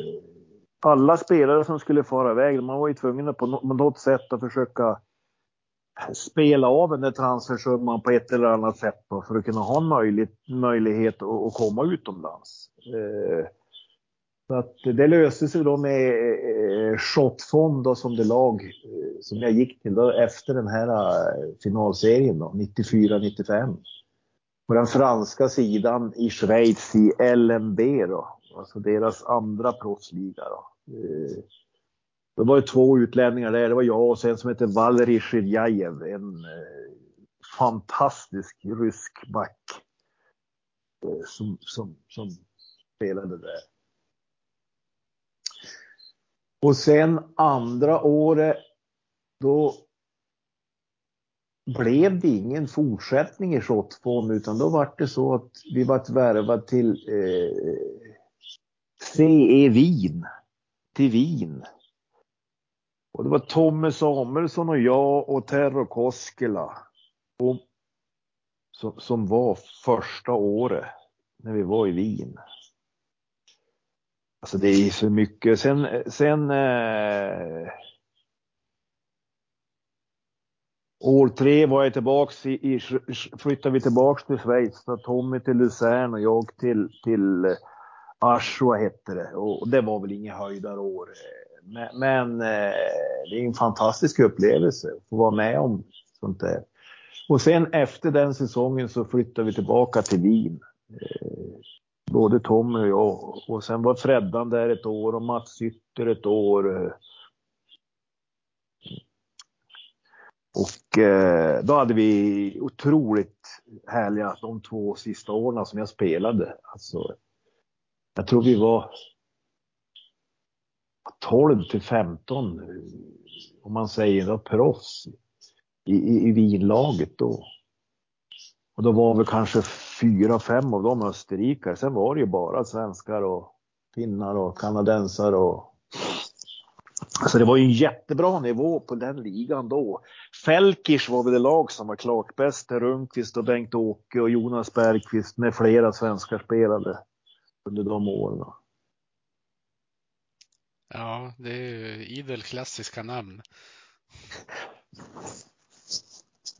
[SPEAKER 2] alla spelare som skulle fara iväg, man var ju tvungen att på något sätt att försöka spela av den där transfersumman på ett eller annat sätt då, för att kunna ha en möjlighet, möjlighet att, att komma utomlands. Eh, så att det löste sig då med eh, Shotfond då, som det lag eh, som jag gick till då, efter den här eh, finalserien 94-95 på den franska sidan i Schweiz i LMB då, alltså deras andra proffsliga då. Eh, det var ju två utlänningar där, det var jag och sen som heter Valerij Shirjajev, en eh, fantastisk rysk back eh, som, som, som spelade där. Och sen andra året, då blev det ingen fortsättning i Shotfond utan då var det så att vi var värvade till eh, CE Wien, till Wien. Och det var Tommy Samuelsson och jag och Terro Koskela och, som, som var första året när vi var i Wien. Alltså det är så mycket. Sen, sen eh, År tre var jag tillbaks i, i flyttade vi tillbaks till Schweiz. Så Tommy till Luzern och jag till, till eh, Aschua hette det. Och det var väl inga höjdarår. Men, men eh, det är en fantastisk upplevelse att få vara med om sånt där. Och sen efter den säsongen så flyttade vi tillbaka till Wien. Eh, både Tommy och jag. Och sen var Freddan där ett år och Mats Ytter ett år. Och eh, då hade vi otroligt härliga de två sista åren som jag spelade. Alltså, jag tror vi var 12 till 15, om man säger då, proffs i, i, i vinlaget då. Och då var vi kanske fyra, fem av dem österrikare. Sen var det ju bara svenskar och finnar och kanadensare och så det var ju en jättebra nivå på den ligan då. Felkers var väl det lag som var klart bäst. Rundqvist och Bengt-Åke och Jonas Bergqvist med flera svenskar spelade under de åren.
[SPEAKER 1] Ja, det är ju idel klassiska namn.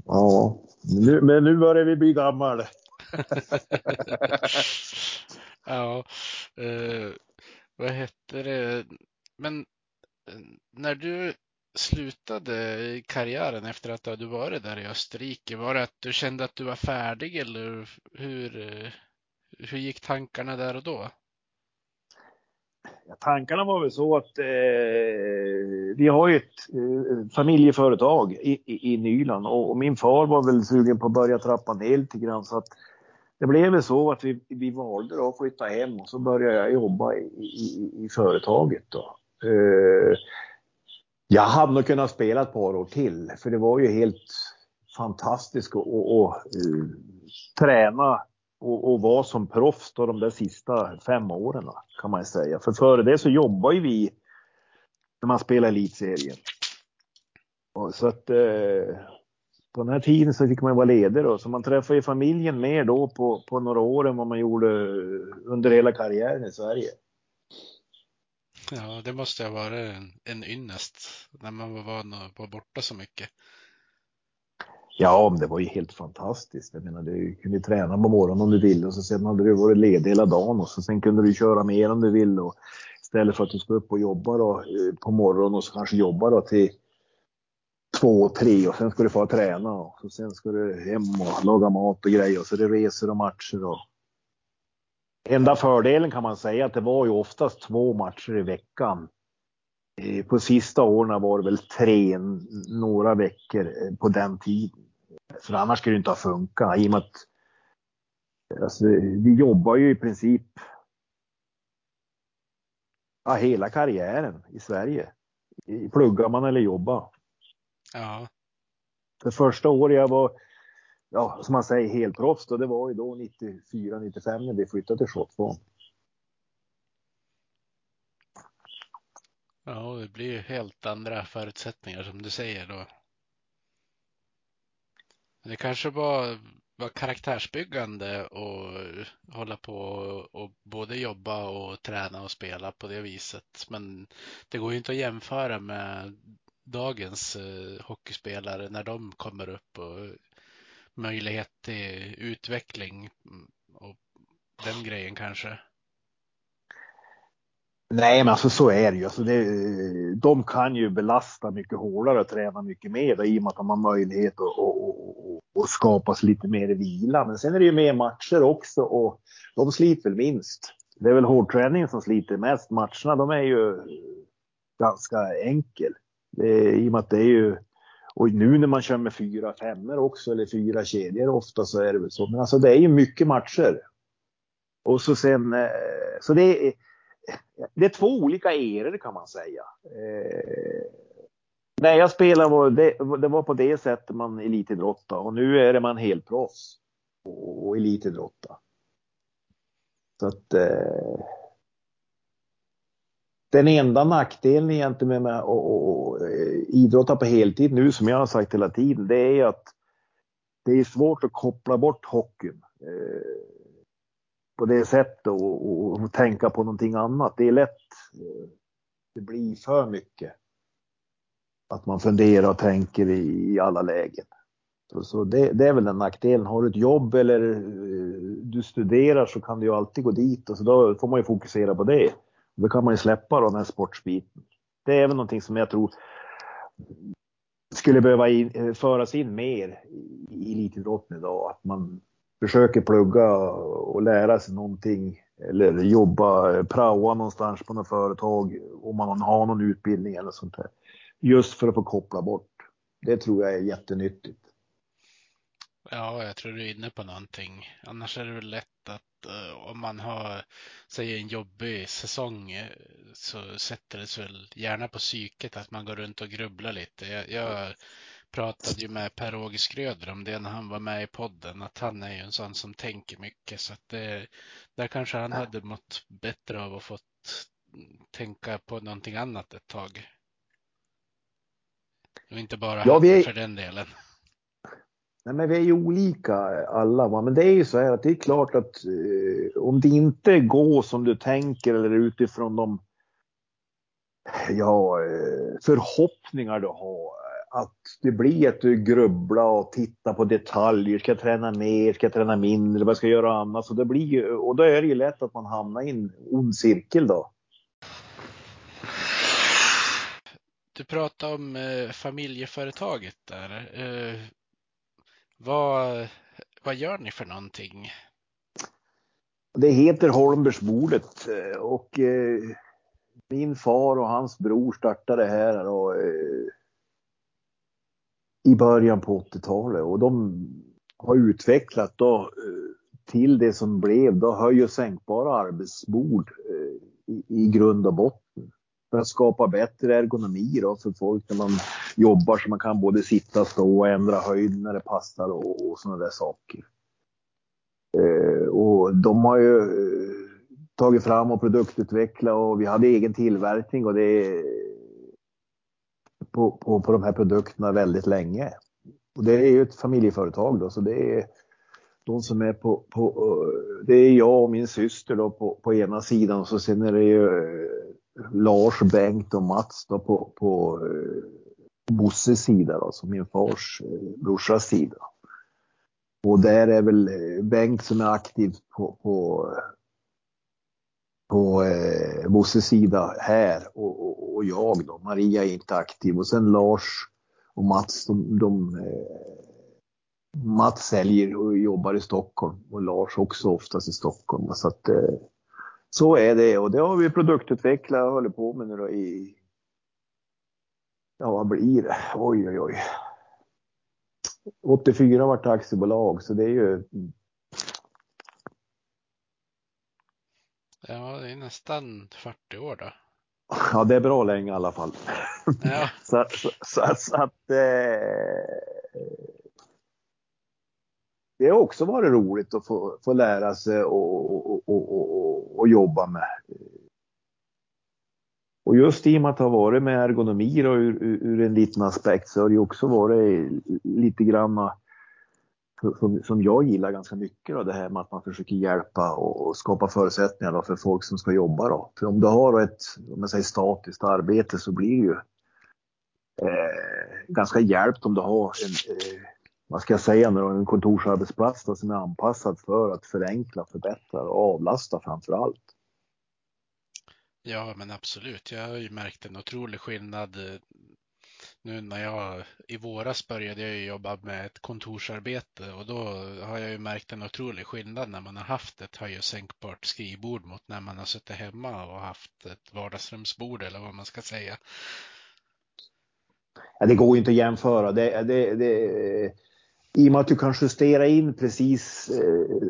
[SPEAKER 2] Ja, nu, men nu börjar vi bli gammal. *laughs*
[SPEAKER 1] ja, eh, vad hette det? Men Eh, när du slutade karriären efter att du hade varit där i Österrike, var det att du kände att du var färdig eller hur, eh, hur gick tankarna där och då?
[SPEAKER 2] Ja, tankarna var väl så att eh, vi har ju ett eh, familjeföretag i, i, i Nyland och, och, min far var väl sugen på att börja trappa ner lite grann så att det blev väl så att vi, vi valde då att flytta hem och så började jag jobba i, i, i företaget då. Eh, jag hade nog kunnat spela ett par år till för det var ju helt fantastiskt att och, och, uh, träna och, och vara som proffs då de där sista fem åren kan man säga. För före det så jobbar ju vi när man spelar elitserien. Och så att eh, på den här tiden så fick man vara ledig då, så man träffade ju familjen mer då på, på några år än vad man gjorde under hela karriären i Sverige.
[SPEAKER 1] Ja, det måste ha varit en, en ynnest när man var van att vara borta så mycket.
[SPEAKER 2] Ja, men det var ju helt fantastiskt. Jag menar, du kunde träna på morgonen om du ville och så sen hade du varit ledig hela dagen och så sen kunde du köra mer om du ville och istället för att du ska upp och jobba då, eh, på morgonen och så kanske jobba då till två, tre och sen ska du få träna och så sen ska du hem och laga mat och grejer och så det reser och matcher och Enda fördelen kan man säga att det var ju oftast två matcher i veckan. Eh, på sista åren var det väl tre, några veckor eh, på den tiden. För annars skulle det inte ha funkat i och med att alltså, vi jobbar ju i princip ja, hela karriären i Sverige. Pluggar man eller jobbar.
[SPEAKER 1] Ja.
[SPEAKER 2] Det första året jag var, ja, som man säger, helproffs, det var ju då 94, 95 när vi flyttade till Shotfond.
[SPEAKER 1] Ja, det blir ju helt andra förutsättningar som du säger då. Det kanske var, var karaktärsbyggande och hålla på och både jobba och träna och spela på det viset. Men det går ju inte att jämföra med dagens eh, hockeyspelare när de kommer upp och möjlighet till utveckling och den grejen kanske.
[SPEAKER 2] Nej, men alltså så är det ju. Alltså det, de kan ju belasta mycket hårdare och träna mycket mer i och med att de har möjlighet att och, och, och skapas lite mer vila. Men sen är det ju mer matcher också och de sliter väl minst. Det är väl hårdträningen som sliter mest. Matcherna de är ju ganska enkel. Det, I och med att det är ju och nu när man kör med fyra femmor också eller fyra kedjor ofta så är det väl så. Men alltså det är ju mycket matcher. Och så sen, eh, så det är, eh, det är två olika eror kan man säga. Eh, när jag spelade var det, det var på det sättet man elitidrottade och nu är det man helproffs och, och. Så att eh, den enda nackdelen egentligen med att eh, idrotta på heltid nu som jag har sagt hela tiden det är att det är svårt att koppla bort hockeyn. Eh, på det sättet och, och, och, tänka på någonting annat. Det är lätt, eh, det blir för mycket. Att man funderar och tänker i, i alla lägen. Så, så det, det, är väl den nackdelen. Har du ett jobb eller eh, du studerar så kan du ju alltid gå dit och så då får man ju fokusera på det. Då kan man ju släppa då den här sportsbiten. Det är väl någonting som jag tror skulle behöva in, eh, föras in mer i elitidrotten idag. Att man försöker plugga och lära sig någonting eller jobba, eh, praoa någonstans på något företag om man har någon utbildning eller sånt där. Just för att få koppla bort. Det tror jag är jättenyttigt.
[SPEAKER 1] Ja, jag tror du är inne på någonting. Annars är det väl lätt att uh, om man har, säg en jobbig säsong eh, så sätter det sig väl gärna på psyket att man går runt och grubblar lite. Jag, jag pratade ju med Per-Åge Skröder om det när han var med i podden, att han är ju en sån som tänker mycket så att det, där kanske han hade mått bättre av att få tänka på någonting annat ett tag. Och inte bara ja, vi... för den delen.
[SPEAKER 2] Nej, men vi är ju olika eh, alla. Va? Men det är ju så här att det är klart att eh, om det inte går som du tänker eller utifrån de ja, eh, förhoppningar du har att det blir att du grubblar och tittar på detaljer. Ska jag träna mer? Ska jag träna mindre? Vad ska jag göra annat? Så det blir ju, och då är det ju lätt att man hamnar i en ond cirkel då.
[SPEAKER 1] Du pratade om eh, familjeföretaget där. Eh, vad, vad gör ni för någonting?
[SPEAKER 2] Det heter Holmbergsbordet eh, och eh, min far och hans bror startade det här och eh, i början på 80-talet och de har utvecklat då eh, till det som blev då höj och sänkbara arbetsbord eh, i, i grund och botten. För att skapa bättre ergonomi då för folk när man jobbar så man kan både sitta, och stå och ändra höjd när det passar och, och sådana där saker. Eh, och de har ju eh, tagit fram och produktutvecklat och vi hade egen tillverkning och det på, på, på de här produkterna väldigt länge. Och det är ju ett familjeföretag då, så det är de som är på, på eh, det är jag och min syster då på, på ena sidan och så sen är det ju eh, Lars, Bengt och Mats då på, på eh, Bosses sida, alltså min fars eh, brorsas sida. Och där är väl eh, Bengt som är aktiv på, på, på eh, Bosses sida här och, och, och, jag då. Maria är inte aktiv och sen Lars och Mats, de, de eh, Mats säljer och jobbar i Stockholm och Lars också oftast i Stockholm. Så att eh, så är det och det har vi produktutvecklat och håller på med nu då i Ja, vad blir det? Oj, oj, oj. 84 vart aktiebolag, så det är ju...
[SPEAKER 1] Ja, det är nästan 40 år då.
[SPEAKER 2] Ja, det är bra länge i alla fall.
[SPEAKER 1] Ja. *laughs*
[SPEAKER 2] så, så, så, så att... Eh, det har också varit roligt att få, få lära sig och, och, och, och, jobba med. Och just i och med att ha varit med ergonomi då, ur, ur en liten aspekt så har det också varit lite grann som, som jag gillar ganska mycket då, det här med att man försöker hjälpa och, och skapa förutsättningar då, för folk som ska jobba. Då. För om du har ett om jag säger, statiskt arbete så blir det ju eh, ganska hjälpt om du har en, eh, vad ska jag säga nu, en kontorsarbetsplats då, som är anpassad för att förenkla, förbättra och avlasta framför allt.
[SPEAKER 1] Ja, men absolut. Jag har ju märkt en otrolig skillnad nu när jag i våras började jag jobba med ett kontorsarbete och då har jag ju märkt en otrolig skillnad när man har haft ett höj och sänkbart skrivbord mot när man har suttit hemma och haft ett vardagsrumsbord eller vad man ska säga.
[SPEAKER 2] Ja, det går ju inte att jämföra. Det, det, det, i och med att du kan justera in precis eh,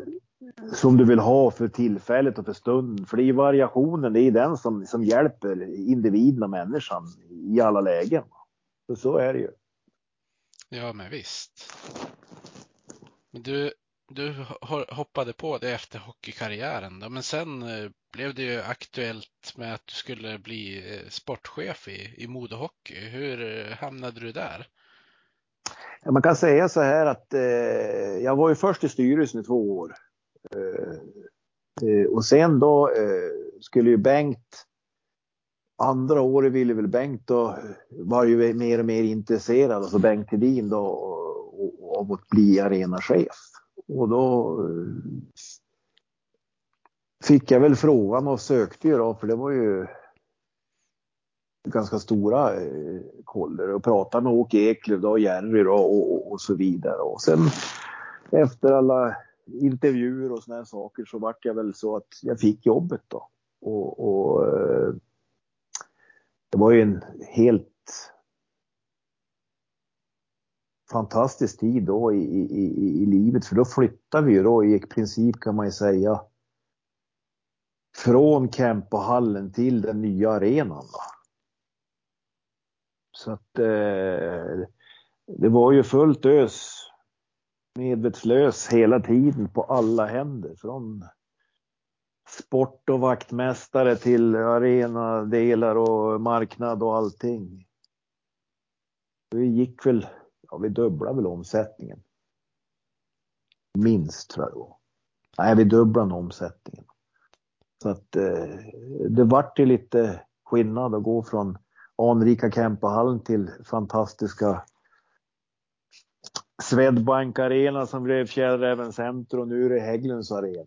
[SPEAKER 2] som du vill ha för tillfället och för stunden. För det är ju variationen, det är den som, som hjälper individen och människan i alla lägen. Så, så är det ju.
[SPEAKER 1] Ja, men visst. Men du, du hoppade på det efter hockeykarriären då, men sen eh, blev det ju aktuellt med att du skulle bli eh, sportchef i, i modehockey. Hur eh, hamnade du där?
[SPEAKER 2] Ja, man kan säga så här att eh, jag var ju först i styrelsen i två år. Eh, eh, och sen då eh, skulle ju Bengt, andra året ville väl Bengt då, var ju mer och mer intresserad, alltså Bengt Hedin då, av att bli arenachef. Och då eh, fick jag väl frågan och sökte ju då, för det var ju ganska stora eh, koller och pratade med Åke Eklöf och Jerry då, och, och, och, så vidare. Och sen efter alla intervjuer och sådana saker så vart jag väl så att jag fick jobbet då. Och, och eh, det var ju en helt fantastisk tid då i, i, i livet för då flyttade vi ju då i princip kan man ju säga från Kempohallen till den nya arenan. Då. Så att eh, det var ju fullt ös medvetslös hela tiden på alla händer. Från sport och vaktmästare till arenadelar och marknad och allting. Vi gick väl, ja vi dubblade väl omsättningen. Minst tror jag det var. Nej, vi dubblade omsättningen. Så att eh, det vart ju lite skillnad att gå från anrika Kempahallen till fantastiska Swedbank Arena som blev Fjällräven Center och nu är det Hägglunds Arena.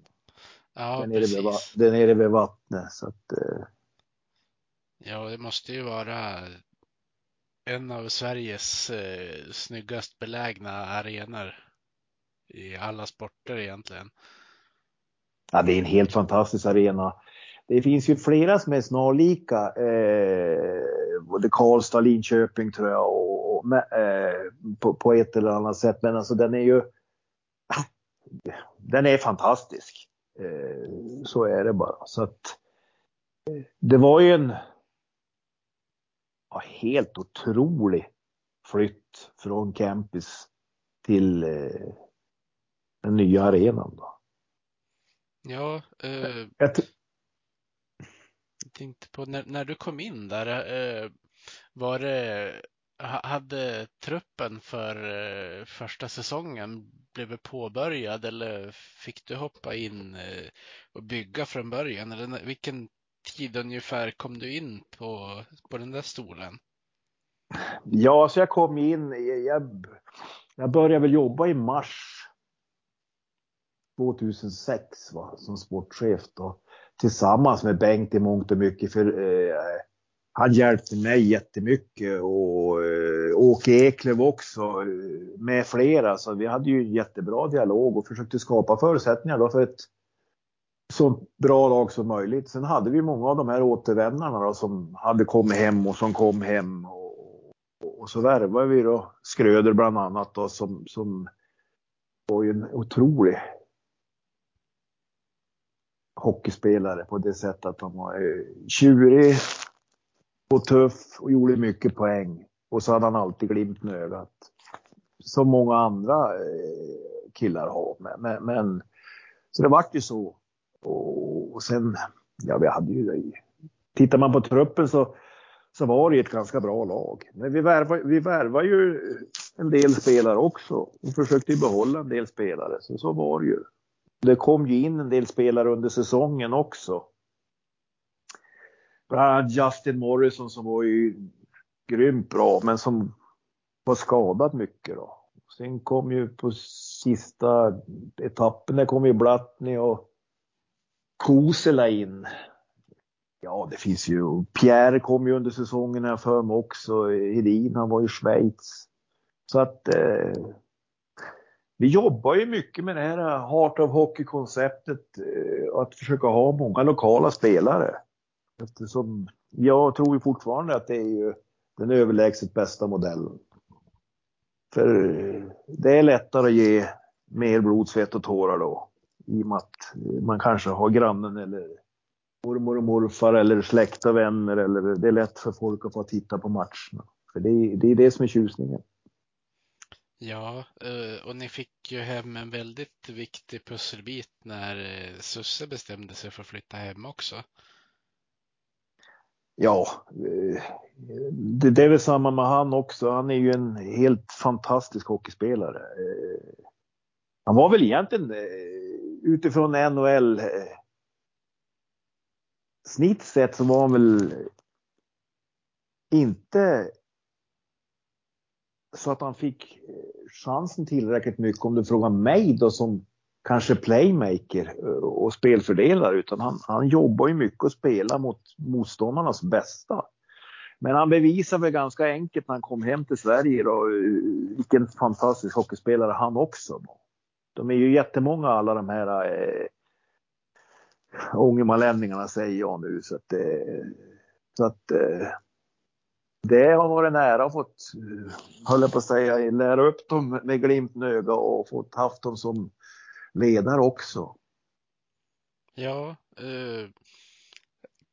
[SPEAKER 1] Ja,
[SPEAKER 2] den, är vid, den är vid vattnet. Så att, eh.
[SPEAKER 1] Ja, det måste ju vara en av Sveriges eh, snyggast belägna arenor i alla sporter egentligen.
[SPEAKER 2] Ja, det är en helt fantastisk arena. Det finns ju flera som är snarlika, eh, både Karlstad, Linköping tror jag och, med, eh, på, på, ett eller annat sätt. Men alltså den är ju, *laughs* den är fantastisk. Eh, så är det bara. Så att det var ju en ja, helt otrolig flytt från campus till eh, den nya arenan. Då.
[SPEAKER 1] Ja, eh, jag, tänkte på när, när du kom in där, eh, var det hade truppen för eh, första säsongen blivit påbörjad eller fick du hoppa in eh, och bygga från början? Eller vilken tid ungefär kom du in på, på den där stolen?
[SPEAKER 2] Ja, så jag kom in, jag, jag började väl jobba i mars 2006 va, som sportchef då, tillsammans med Bengt i mångt och mycket. För eh, han hjälpte mig jättemycket och eh, Åke Eklöf också eh, med flera. Så vi hade ju jättebra dialog och försökte skapa förutsättningar då för ett så bra lag som möjligt. Sen hade vi många av de här återvändarna då, som hade kommit hem och som kom hem. Och, och så värvade vi då Skröder bland annat då, som, som var ju en otrolig hockeyspelare på det sättet att han var eh, tjurig och tuff och gjorde mycket poäng. Och så hade han alltid glimten i ögat. Som många andra eh, killar har. Men, men, så det vart ju så. Och, och sen, ja vi hade ju, eh, tittar man på truppen så, så var det ett ganska bra lag. Men vi värvade, vi värvade ju en del spelare också och försökte behålla en del spelare. Så, så var det ju. Det kom ju in en del spelare under säsongen också. Bland annat Justin Morrison som var ju grymt bra men som var skadad mycket då. Sen kom ju på sista etappen, där kom ju Blattny och Kosela in. Ja, det finns ju. Pierre kom ju under säsongen här för mig också. Hedin, han var i Schweiz. Så att eh, vi jobbar ju mycket med det här eh, Heart of Hockey-konceptet. Eh, att försöka ha många lokala spelare. Eftersom jag tror ju fortfarande att det är ju den överlägset bästa modellen. För eh, det är lättare att ge mer blod, svett och tårar då. I och med att man kanske har grannen eller mormor och morfar eller släkt och vänner eller det är lätt för folk att få titta på matcherna. För det är, det är det som är tjusningen.
[SPEAKER 1] Ja, eh, och ni fick ju hem en väldigt viktig pusselbit när eh, Susse bestämde sig för att flytta hem också.
[SPEAKER 2] Ja, eh, det är väl samma med han också. Han är ju en helt fantastisk hockeyspelare. Han var väl egentligen utifrån NHL snitt sett så var han väl inte så att han fick chansen tillräckligt mycket om du frågar mig då som kanske playmaker eh, och spelfördelare utan han, han jobbar ju mycket och spelar mot motståndarnas bästa. Men han bevisar väl ganska enkelt när han kom hem till Sverige då, eh, vilken fantastisk hockeyspelare han också var. De är ju jättemånga alla de här eh, ångermanlänningarna säger jag nu så att, eh, så att eh, det har varit nära att fått, höll jag på att säga, lära upp dem med glimten i ögat och fått haft dem som ledare också.
[SPEAKER 1] Ja, eh,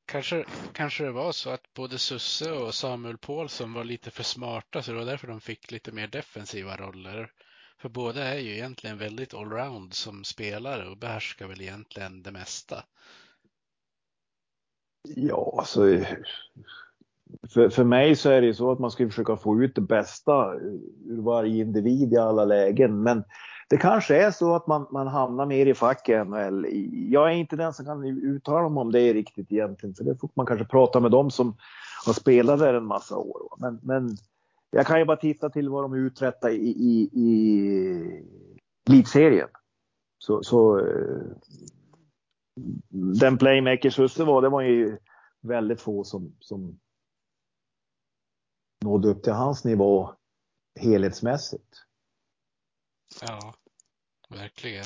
[SPEAKER 1] kanske, kanske det var så att både Susse och Samuel Paulsson var lite för smarta så det var därför de fick lite mer defensiva roller. För båda är ju egentligen väldigt allround som spelare och behärskar väl egentligen det mesta.
[SPEAKER 2] Ja, alltså för, för mig så är det ju så att man ska försöka få ut det bästa ur varje individ i alla lägen. Men det kanske är så att man, man hamnar mer i facket NHL. Jag är inte den som kan uttala mig om det riktigt egentligen. För det får man kanske prata med dem som har spelat där en massa år. Men, men jag kan ju bara titta till vad de uträttar i, i, i elitserien. Så, så eh, den playmakers husse var, det var ju väldigt få som, som nådde upp till hans nivå helhetsmässigt.
[SPEAKER 1] Ja, verkligen.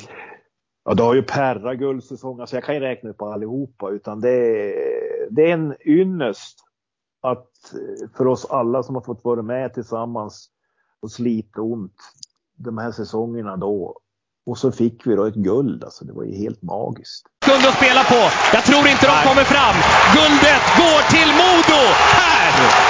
[SPEAKER 2] Ja, du har ju Perra guldsäsong, alltså jag kan ju räkna upp allihopa, utan det är, det är en ynnest att för oss alla som har fått vara med tillsammans och slita ont de här säsongerna då. Och så fick vi då ett guld, alltså det var ju helt magiskt.
[SPEAKER 3] Guld att spela på. Jag tror inte de kommer fram. Guldet går till Modo! Här!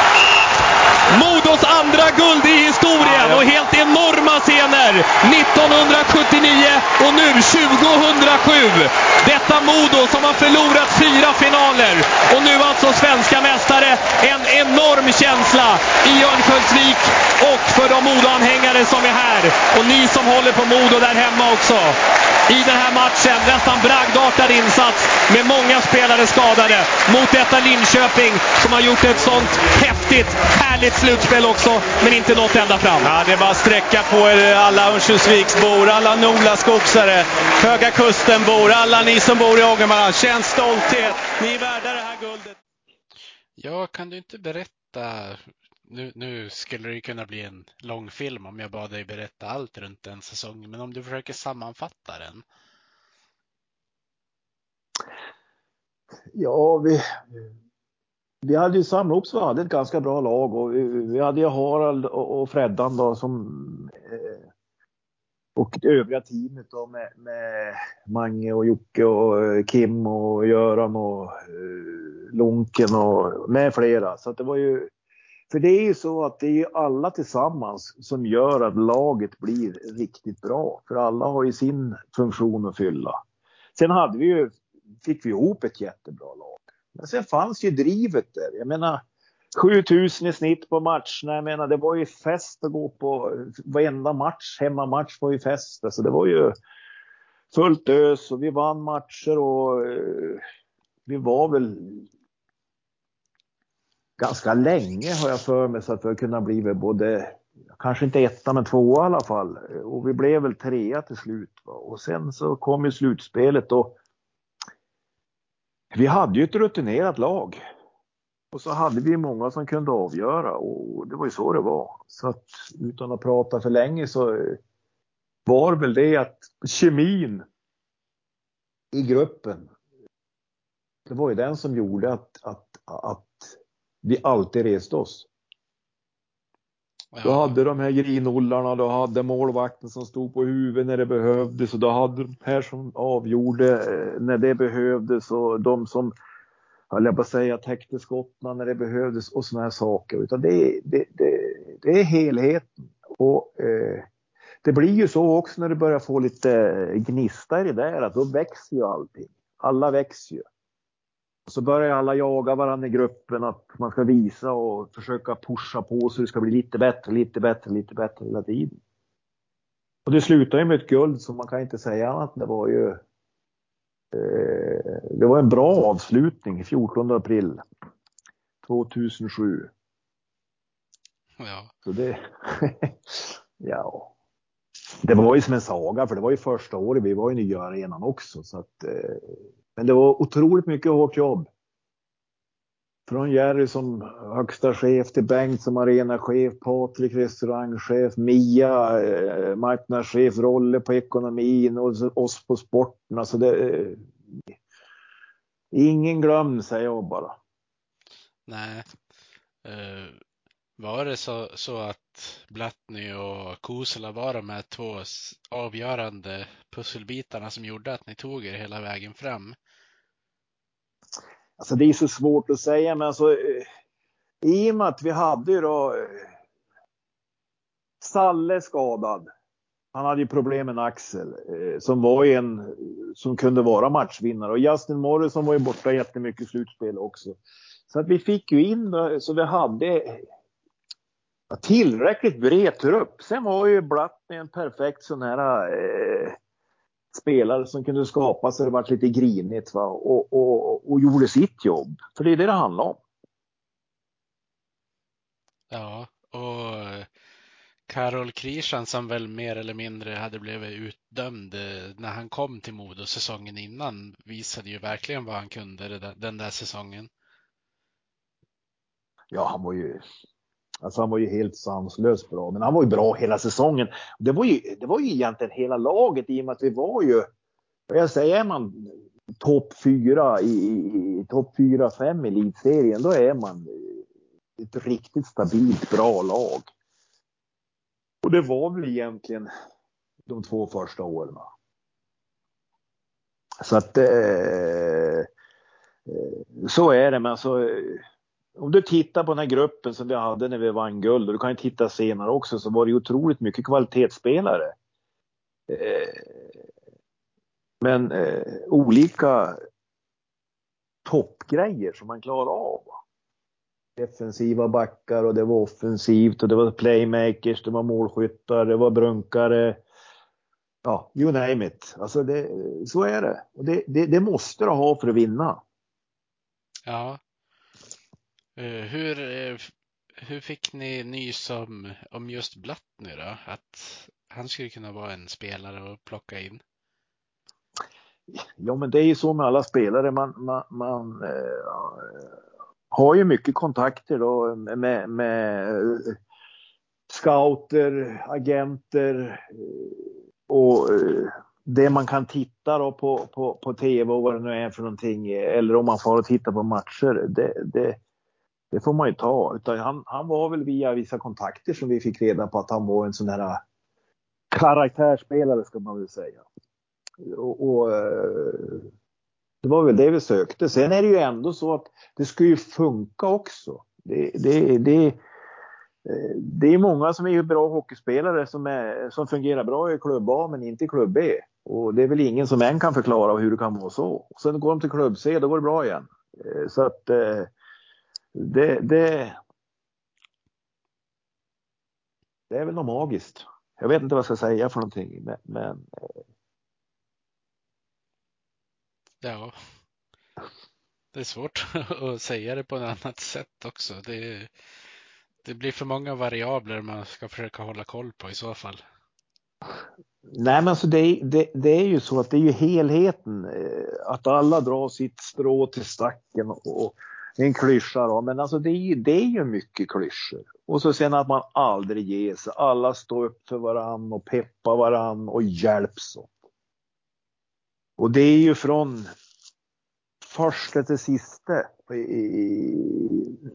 [SPEAKER 3] Modos andra guld i historien och helt enorma scener. 1979 och nu 2007. Detta Modo som har förlorat fyra finaler och nu alltså svenska mästare. En enorm känsla i Örnsköldsvik och för de Modo-anhängare som är här. Och ni som håller på Modo där hemma också. I den här matchen, nästan bragdartad insats med många spelare skadade mot detta Linköping som har gjort ett sånt häftigt, härligt slutspel också, men inte nått ända fram.
[SPEAKER 4] Ja, det var sträcka på er alla Örnsköldsviksbor, alla Nolaskogsare, Höga Kustenbor, alla ni som bor i Ångermanland. Känn stolthet. Ni är värda det här guldet.
[SPEAKER 1] Ja, kan du inte berätta nu, nu, skulle det kunna bli en lång film om jag bad dig berätta allt runt en säsong, men om du försöker sammanfatta den?
[SPEAKER 2] Ja, vi, vi hade ju samlat ihop så vi hade ett ganska bra lag och vi, hade ju Harald och, Freddan då som eh, och det övriga teamet då med, med Mange och Jocke och eh, Kim och Göran och eh, Lonken och med flera. Så det var ju för det är ju så att det är ju alla tillsammans som gör att laget blir riktigt bra. För alla har ju sin funktion att fylla. Sen hade vi ju, fick vi ihop ett jättebra lag. Men sen fanns ju drivet där. Jag menar 7000 i snitt på matcherna. Jag menar det var ju fest att gå på varenda match. Hemmamatch var ju fest. Alltså det var ju fullt ös och vi vann matcher och eh, vi var väl ganska länge har jag för mig så att vi har kunnat bli både, kanske inte etta men tvåa i alla fall. Och vi blev väl trea till slut. Va? Och sen så kom ju slutspelet och vi hade ju ett rutinerat lag. Och så hade vi många som kunde avgöra och det var ju så det var. Så att utan att prata för länge så eh, var väl det att kemin i gruppen, det var ju den som gjorde att, att, att vi alltid reste oss. Ja. Du hade de här grinollarna, du hade målvakten som stod på huvudet när det behövdes och du hade de här som avgjorde eh, när det behövdes och de som, höll jag på att säga, täckte skotten när det behövdes och sådana här saker. Utan det, det, det, det är helheten. Och eh, det blir ju så också när du börjar få lite gnista i det där att då växer ju allting. Alla växer ju. Så börjar alla jaga varandra i gruppen att man ska visa och försöka pusha på så det ska bli lite bättre, lite bättre, lite bättre hela tiden. Och det slutar ju med ett guld som man kan inte säga annat. Det var ju eh, det var en bra avslutning 14 april 2007.
[SPEAKER 1] Ja.
[SPEAKER 2] Så det, *laughs* ja. Det var ju som en saga för det var ju första året. Vi var i nya arenan också så att eh, men det var otroligt mycket hårt jobb. Från Jerry som högsta chef till Bengt som arenachef, Patrik restaurangchef, Mia eh, marknadschef, Rolle på ekonomin och oss på sporten. Alltså det, eh, ingen glömd säger jag bara.
[SPEAKER 1] Nej. Uh, var det så, så att Blattny och Kosela var de här två avgörande pusselbitarna som gjorde att ni tog er hela vägen fram?
[SPEAKER 2] Alltså det är så svårt att säga, men alltså eh, i och med att vi hade ju då eh, Salle skadad. Han hade ju problem med en axel eh, som var en som kunde vara matchvinnare och Justin Morrison var ju borta jättemycket i slutspel också. Så att vi fick ju in så vi hade tillräckligt bred trupp. Sen var ju Blattny en perfekt sån här eh, spelare som kunde skapa så det var lite grinigt va? Och, och, och gjorde sitt jobb. För det är det det handlar om.
[SPEAKER 1] Ja, och Karol Krishan som väl mer eller mindre hade blivit utdömd eh, när han kom till Modo säsongen innan visade ju verkligen vad han kunde den där säsongen.
[SPEAKER 2] Ja, han var ju Alltså han var ju helt sanslöst bra, men han var ju bra hela säsongen. Det var ju, det var ju egentligen hela laget i och med att vi var ju, jag säger, är man topp fyra i, i topp fyra, fem i elitserien, då är man ett riktigt stabilt bra lag. Och det var väl egentligen de två första åren. Så att eh, eh, så är det, men alltså om du tittar på den här gruppen som vi hade när vi vann guld och du kan ju titta senare också så var det ju otroligt mycket kvalitetsspelare. Eh, men eh, olika toppgrejer som man klarar av. Defensiva backar och det var offensivt och det var playmakers, det var målskyttar, det var brunkare. Ja, you name it. Alltså det, så är det. Och det, det, det måste du ha för att vinna.
[SPEAKER 1] Ja. Eh, hur, eh, hur fick ni nys om, om just Blatt nu då? Att han skulle kunna vara en spelare att plocka in?
[SPEAKER 2] Ja, men det är ju så med alla spelare. Man, man, man eh, har ju mycket kontakter då med, med eh, scouter, agenter och det man kan titta då på, på, på tv och vad det nu är för någonting eller om man får och titta på matcher. Det, det, det får man ju ta. Utan han, han var väl via vissa kontakter som vi fick reda på att han var en sån här eh, karaktärsspelare ska man väl säga. Och, och, eh, det var väl det vi sökte. Sen är det ju ändå så att det ska ju funka också. Det, det, det, eh, det är många som är bra hockeyspelare som, är, som fungerar bra i klubb A men inte i klubb B. Och det är väl ingen som än kan förklara hur det kan vara så. Sen går de till klubb C, då går det bra igen. Så att det, det, det är väl något magiskt. Jag vet inte vad jag ska säga för någonting, men, men
[SPEAKER 1] Ja. Det är svårt *laughs* att säga det på ett annat sätt också. Det, det blir för många variabler man ska försöka hålla koll på i så fall.
[SPEAKER 2] Nej, men alltså det, det, det, är ju så att det är ju helheten. Eh, att alla drar sitt strå till stacken och, och en klyscha då. Men alltså det är, ju, det är ju mycket klyschor. Och så sen att man aldrig ger sig. Alla står upp för varann och peppar varann och hjälps åt. Och det är ju från första till sista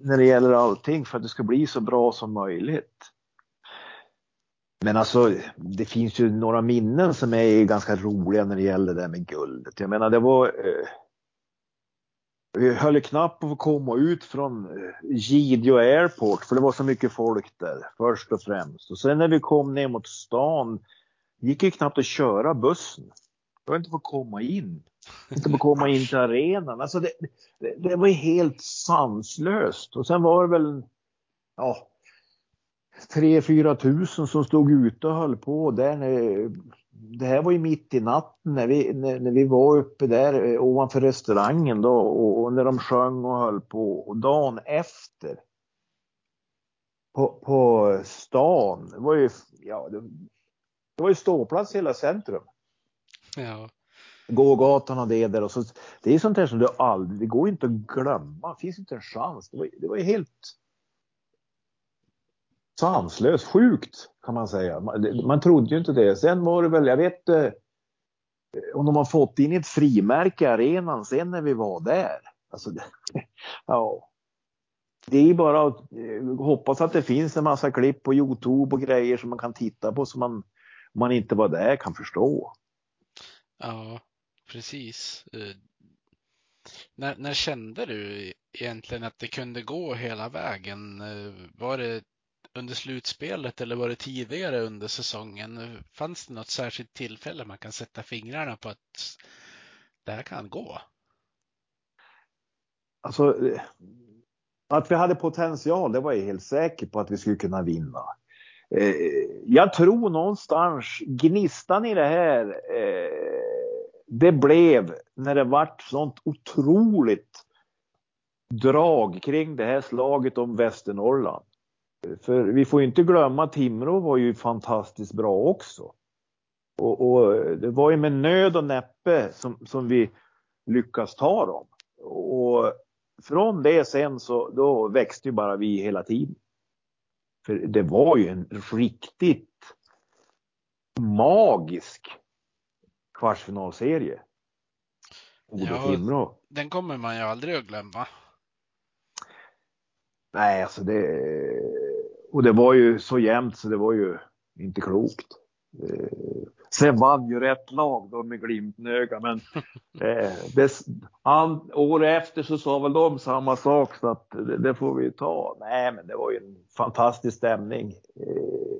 [SPEAKER 2] när det gäller allting för att det ska bli så bra som möjligt. Men alltså, det finns ju några minnen som är ganska roliga när det gäller det med guldet. Jag menar, det var... Eh, vi höll knappt på att komma ut från eh, Gideå Airport för det var så mycket folk där först och främst. Och sen när vi kom ner mot stan gick det knappt att köra bussen. Jag var inte fått komma in. Inte fått komma in till arenan. Alltså det, det, det var helt sanslöst. Och sen var det väl, ja, 3-4 tusen som stod ute och höll på där. När, det här var ju mitt i natten när vi, när, när vi var uppe där eh, ovanför restaurangen då och, och, när de sjöng och höll på. Och dagen efter på, på stan, det var ju, ja, det, det var ju ståplats i hela centrum.
[SPEAKER 1] Ja.
[SPEAKER 2] Gågatan och det där. Och så, det är sånt där som du aldrig, det går inte att glömma. Det finns inte en chans. Det var, det var helt sanslöst, sjukt kan man säga. Man, man trodde ju inte det. Sen var det väl, jag vet eh, om de har fått in ett frimärke i arenan sen när vi var där. Alltså, *laughs* ja. Det är bara att eh, hoppas att det finns en massa klipp på Youtube och grejer som man kan titta på som man, om man inte var där, kan förstå.
[SPEAKER 1] Ja, precis. Eh, när, när kände du egentligen att det kunde gå hela vägen? Eh, var det under slutspelet eller var det tidigare under säsongen? Fanns det något särskilt tillfälle man kan sätta fingrarna på att det här kan gå?
[SPEAKER 2] Alltså, eh, att vi hade potential, det var jag helt säker på att vi skulle kunna vinna. Eh, jag tror någonstans gnistan i det här, eh, det blev när det vart sånt otroligt drag kring det här slaget om Västernorrland. För vi får inte glömma Timrå var ju fantastiskt bra också. Och, och, det var ju med nöd och näppe som, som vi lyckas ta dem. Och från det sen så då växte ju bara vi hela tiden. För det var ju en riktigt magisk kvartsfinalserie.
[SPEAKER 1] Ja, den kommer man ju aldrig att glömma.
[SPEAKER 2] Nej, alltså det... Och det var ju så jämnt så det var ju inte klokt. Eh, sen vann ju rätt lag då med glimten men *laughs* eh, det, an, år efter så sa väl de samma sak så att det, det, får vi ta. Nej, men det var ju en fantastisk stämning. Eh,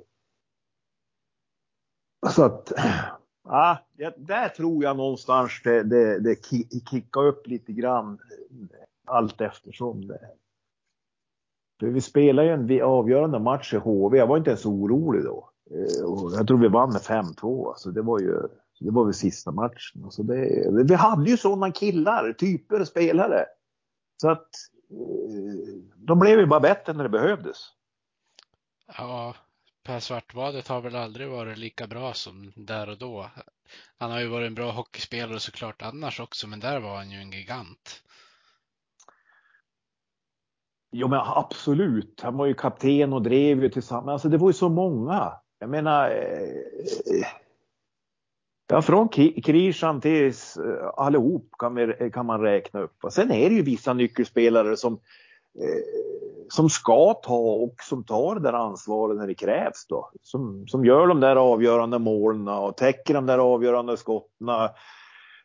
[SPEAKER 2] så att, *clears throat* ja, där tror jag någonstans det, det, det kickar upp lite grann allt eftersom. Det. För vi spelade ju en avgörande match i HV. Jag var inte ens orolig då. Eh, jag tror vi vann med 5-2. Så det var ju det var väl sista matchen. Alltså det, vi hade ju sådana killar, typer, spelare. Så att eh, de blev ju bara bättre när det behövdes.
[SPEAKER 1] Ja, Per Svartbadet har väl aldrig varit lika bra som där och då. Han har ju varit en bra hockeyspelare såklart annars också, men där var han ju en gigant.
[SPEAKER 2] Jo men absolut, han var ju kapten och drev ju tillsammans. Alltså det var ju så många. Jag menar, eh, ja från Krishan till eh, allihop kan, vi, kan man räkna upp. Och sen är det ju vissa nyckelspelare som, eh, som ska ta och som tar det där ansvaret när det krävs då. Som, som gör de där avgörande målen och täcker de där avgörande skotten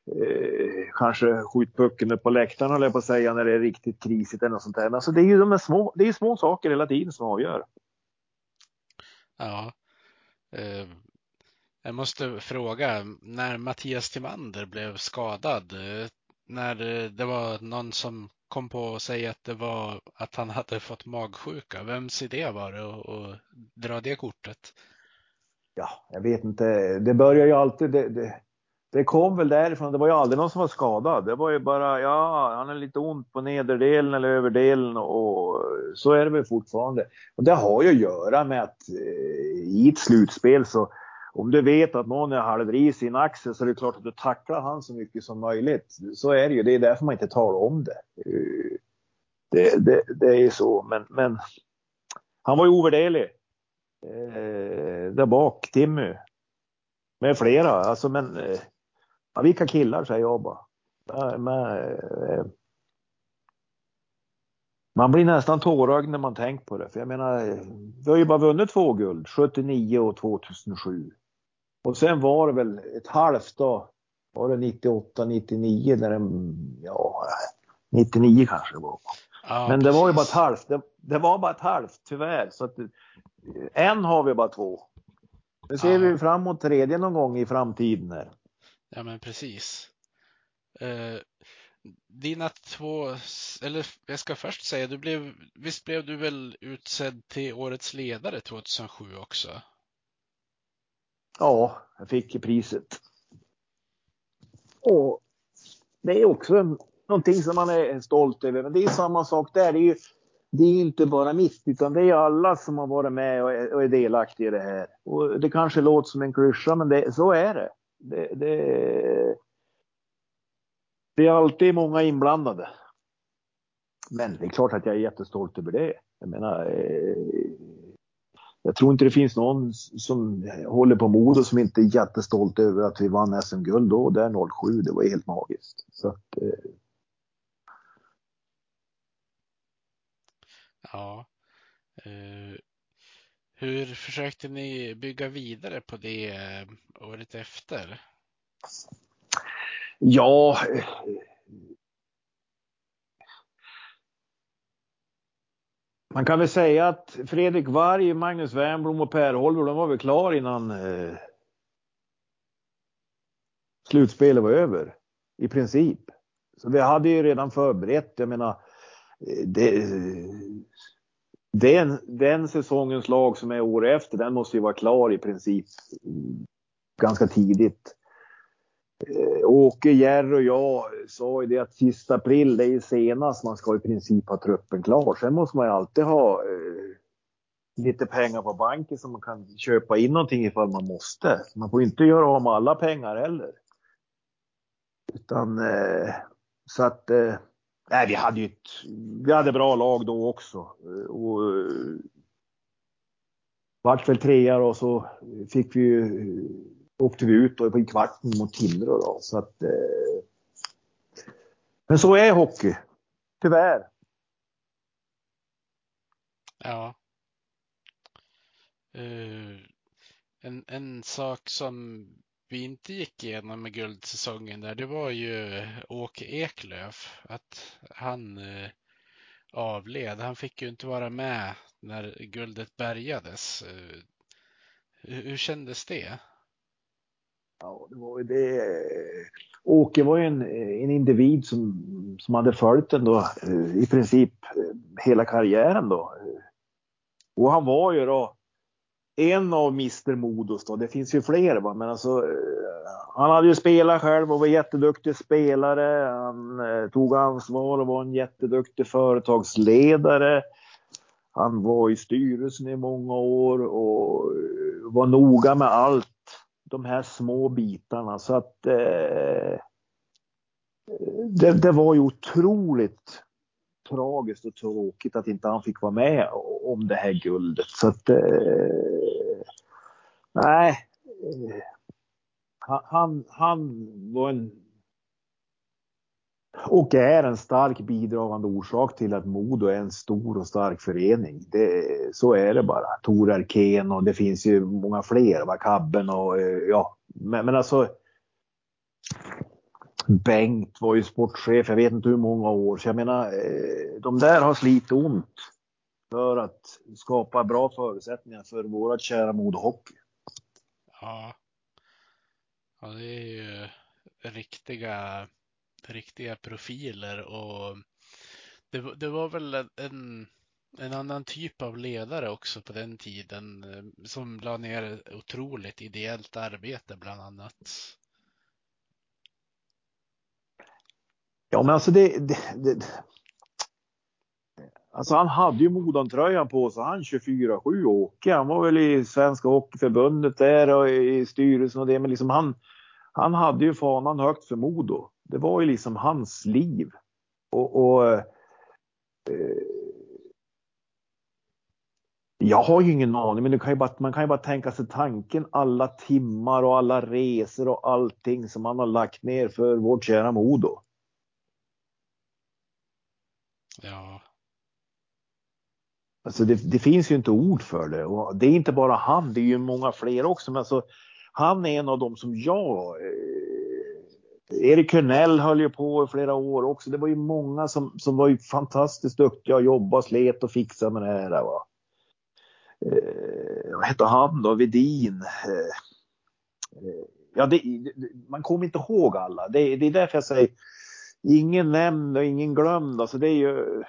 [SPEAKER 2] eh, kanske skjut pucken upp på läktaren eller på att säga när det är riktigt krisigt eller något sånt där. Men alltså det är ju de små, det är små saker hela tiden som avgör.
[SPEAKER 1] Ja. Eh, jag måste fråga, när Mattias Timander blev skadad, eh, när det var någon som kom på att säga att det var att han hade fått magsjuka. Vems idé var det att dra det kortet?
[SPEAKER 2] Ja, jag vet inte. Det börjar ju alltid. Det, det, det kom väl därifrån. Det var ju aldrig någon som var skadad. Det var ju bara, ja, han är lite ont på nederdelen eller överdelen och så är det väl fortfarande. Och det har ju att göra med att eh, i ett slutspel så om du vet att någon är halvris i en axel så är det klart att du tacklar han så mycket som möjligt. Så är det ju. Det är därför man inte talar om det. Eh, det, det, det är ju så. Men, men han var ju ovärderlig. Eh, där bak, Timmy. Med flera. Alltså men eh, Ja, vilka killar säger jag bara. Men, eh, man blir nästan tårögd när man tänker på det. För jag menar, vi har ju bara vunnit två guld, 79 och 2007. Och sen var det väl ett halvt då, var det 98, 99 när den, ja, 99 kanske det var. Ja, Men det precis. var ju bara ett halvt, det, det, var bara ett halvt tyvärr. Så att, en har vi bara två. Nu ser ja. vi framåt tredje någon gång i framtiden här.
[SPEAKER 1] Ja, men precis. Eh, dina två, eller jag ska först säga, du blev, visst blev du väl utsedd till årets ledare 2007 också?
[SPEAKER 2] Ja, jag fick priset. Och det är också någonting som man är stolt över. Men det är samma sak där. Det är ju det är inte bara mitt, utan det är alla som har varit med och är, och är delaktiga i det här. Och det kanske låter som en klyscha, men det, så är det. Det, det, det är alltid många inblandade. Men det är klart att jag är jättestolt över det. Jag menar, eh, jag tror inte det finns någon som håller på Modo som inte är jättestolt över att vi vann SM-guld då, där 07. Det var helt magiskt. Så att, eh...
[SPEAKER 1] Ja. Eh, hur försökte ni bygga vidare på det eh, året efter?
[SPEAKER 2] Ja, man kan väl säga att Fredrik Varg, Magnus Wernbloom och Per Holmberg, de var väl klar innan eh, slutspelet var över. I princip. Så vi hade ju redan förberett, jag menar, eh, det, den, den säsongens lag som är år efter, den måste ju vara klar i princip ganska tidigt. Eh, Åke, Jerry och jag sa ju det att sista april, det är ju senast man ska i princip ha truppen klar. Sen måste man ju alltid ha eh, lite pengar på banken så man kan köpa in någonting ifall man måste. Man får inte göra av med alla pengar heller. Utan eh, så att eh, Nej, vi hade ju ett, vi hade bra lag då också. Eh, och, eh, vart väl trea och så fick vi ju, eh, åkte vi ut då på kvarten mot Timrå då. Så att, eh, men så är hockey. Tyvärr.
[SPEAKER 1] Ja. Uh, en, en sak som vi inte gick igenom med guldsäsongen där, det var ju Åke Eklöf. Att han eh, avled. Han fick ju inte vara med när guldet bärgades. Eh, hur, hur kändes det?
[SPEAKER 2] Ja, det var ju det. Eh, Åke var ju en, en individ som, som hade följt den då i princip hela karriären då. Och han var ju då en av Mr Modos då. Det finns ju fler va, men alltså eh, han hade ju spelat själv och var jätteduktig spelare. Han eh, tog ansvar och var en jätteduktig företagsledare. Han var i styrelsen i många år och eh, var noga med allt de här små bitarna så att eh, eh det, det, var ju otroligt tragiskt och tråkigt att inte han fick vara med om det här guldet. Så att eh, nej. Eh, han, han var en och är en stark bidragande orsak till att Modo är en stor och stark förening. Det, så är det bara. Tor Arkén och det finns ju många fler, va? Kabben och eh, ja. Men, men alltså. Bengt var ju sportchef, jag vet inte hur många år. Så jag menar, eh, de där har slitit ont för att skapa bra förutsättningar för vårat kära Modo Hockey.
[SPEAKER 1] Ja. Ja, det är ju riktiga riktiga profiler och det, det var väl en, en annan typ av ledare också på den tiden eh, som la ner otroligt ideellt arbete bland annat.
[SPEAKER 2] Ja, men alltså det, det, det Alltså han hade ju Modantröjan på sig, han 24-7 Åke. Han var väl i Svenska Hockeyförbundet där och i styrelsen och det. Men liksom han, han hade ju fanan högt för Modo. Det var ju liksom hans liv. Och, och eh, jag har ju ingen aning, men kan bara, man kan ju bara tänka sig tanken alla timmar och alla resor och allting som han har lagt ner för vårt kära Modo.
[SPEAKER 1] Ja.
[SPEAKER 2] Alltså det, det, finns ju inte ord för det och det är inte bara han, det är ju många fler också. Men alltså, han är en av dem som jag eh, Erik Hörnell höll ju på i flera år också. Det var ju många som, som var ju fantastiskt duktiga och jobbade, slet och fixade med det här. Va? Eh, vad hette han då? Vedin. Eh, eh, ja, det, man kommer inte ihåg alla. Det, det är därför jag säger ingen nämnd och ingen glömd. Alltså det är ju.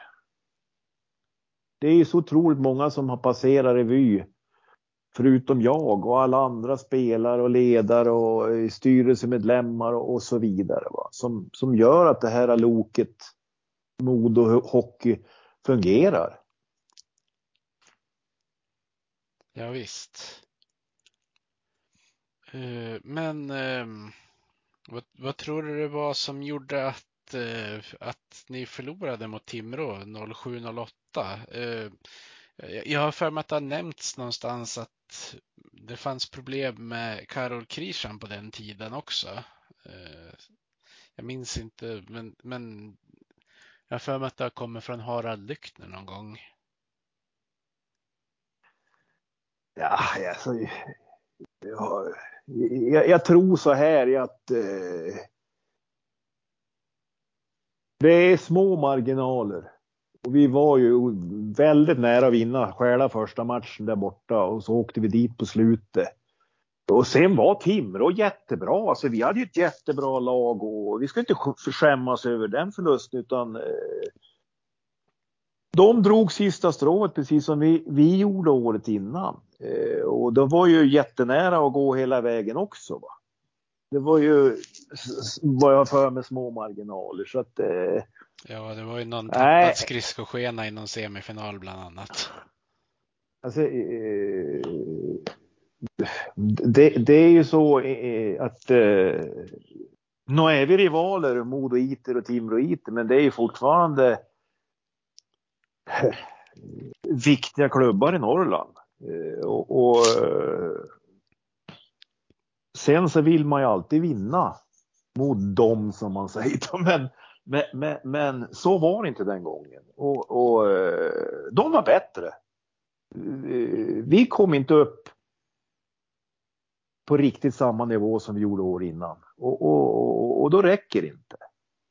[SPEAKER 2] Det är ju så otroligt många som har passerat revy förutom jag och alla andra spelare och ledare och styrelsemedlemmar och, så vidare. Va? Som, som gör att det här loket Modo Hockey fungerar.
[SPEAKER 1] Ja, visst. Eh, men ehm, vad, vad, tror du det var som gjorde att, Eh, att ni förlorade mot Timrå 07-08? Eh, jag har för mig att det har nämnts någonstans att det fanns problem med Karol Krishan på den tiden också. Eh, jag minns inte, men, men jag har för mig att det har kommit från Harald Lyckner någon gång.
[SPEAKER 2] Ja, alltså, jag, jag, jag tror så här att eh, det är små marginaler. Och vi var ju väldigt nära att vinna själva första matchen där borta och så åkte vi dit på slutet. Och sen var Timrå jättebra. Alltså vi hade ju ett jättebra lag och vi ska inte skämmas över den förlusten utan eh, de drog sista strået precis som vi, vi gjorde året innan. Eh, och de var ju jättenära att gå hela vägen också. Va? Det var ju vad jag för med små marginaler så att eh,
[SPEAKER 1] Ja, det var ju någon tappad skridskoskena i någon semifinal bland annat.
[SPEAKER 2] Alltså, eh, det, det, är ju så eh, att eh, nu är vi rivaler, Modo Iter och Timrå Iter, men det är ju fortfarande viktiga klubbar i Norrland. Och, och, sen så vill man ju alltid vinna mot dem som man säger. *laughs* Men men, men, men, så var det inte den gången. Och, och eh, de var bättre. Eh, vi kom inte upp på riktigt samma nivå som vi gjorde år innan. Och, och, och då räcker det inte.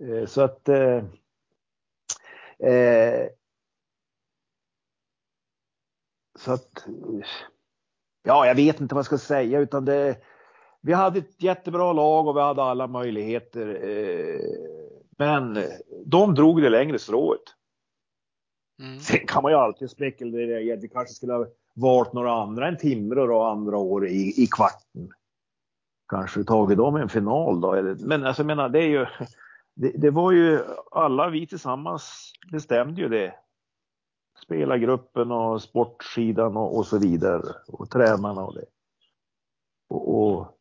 [SPEAKER 2] Eh, så att eh, eh, så att ja, jag vet inte vad jag ska säga utan det. Vi hade ett jättebra lag och vi hade alla möjligheter. Eh, men de drog det längre strået. Mm. Sen kan man ju alltid spekulera i att vi kanske skulle ha valt några andra än Timrå då andra år i, i kvarten. Kanske tagit dem i en final då. Men alltså jag menar, det är ju, det, det var ju alla vi tillsammans bestämde ju det. Spelargruppen och sportsidan och, och så vidare och tränarna och det. Och, och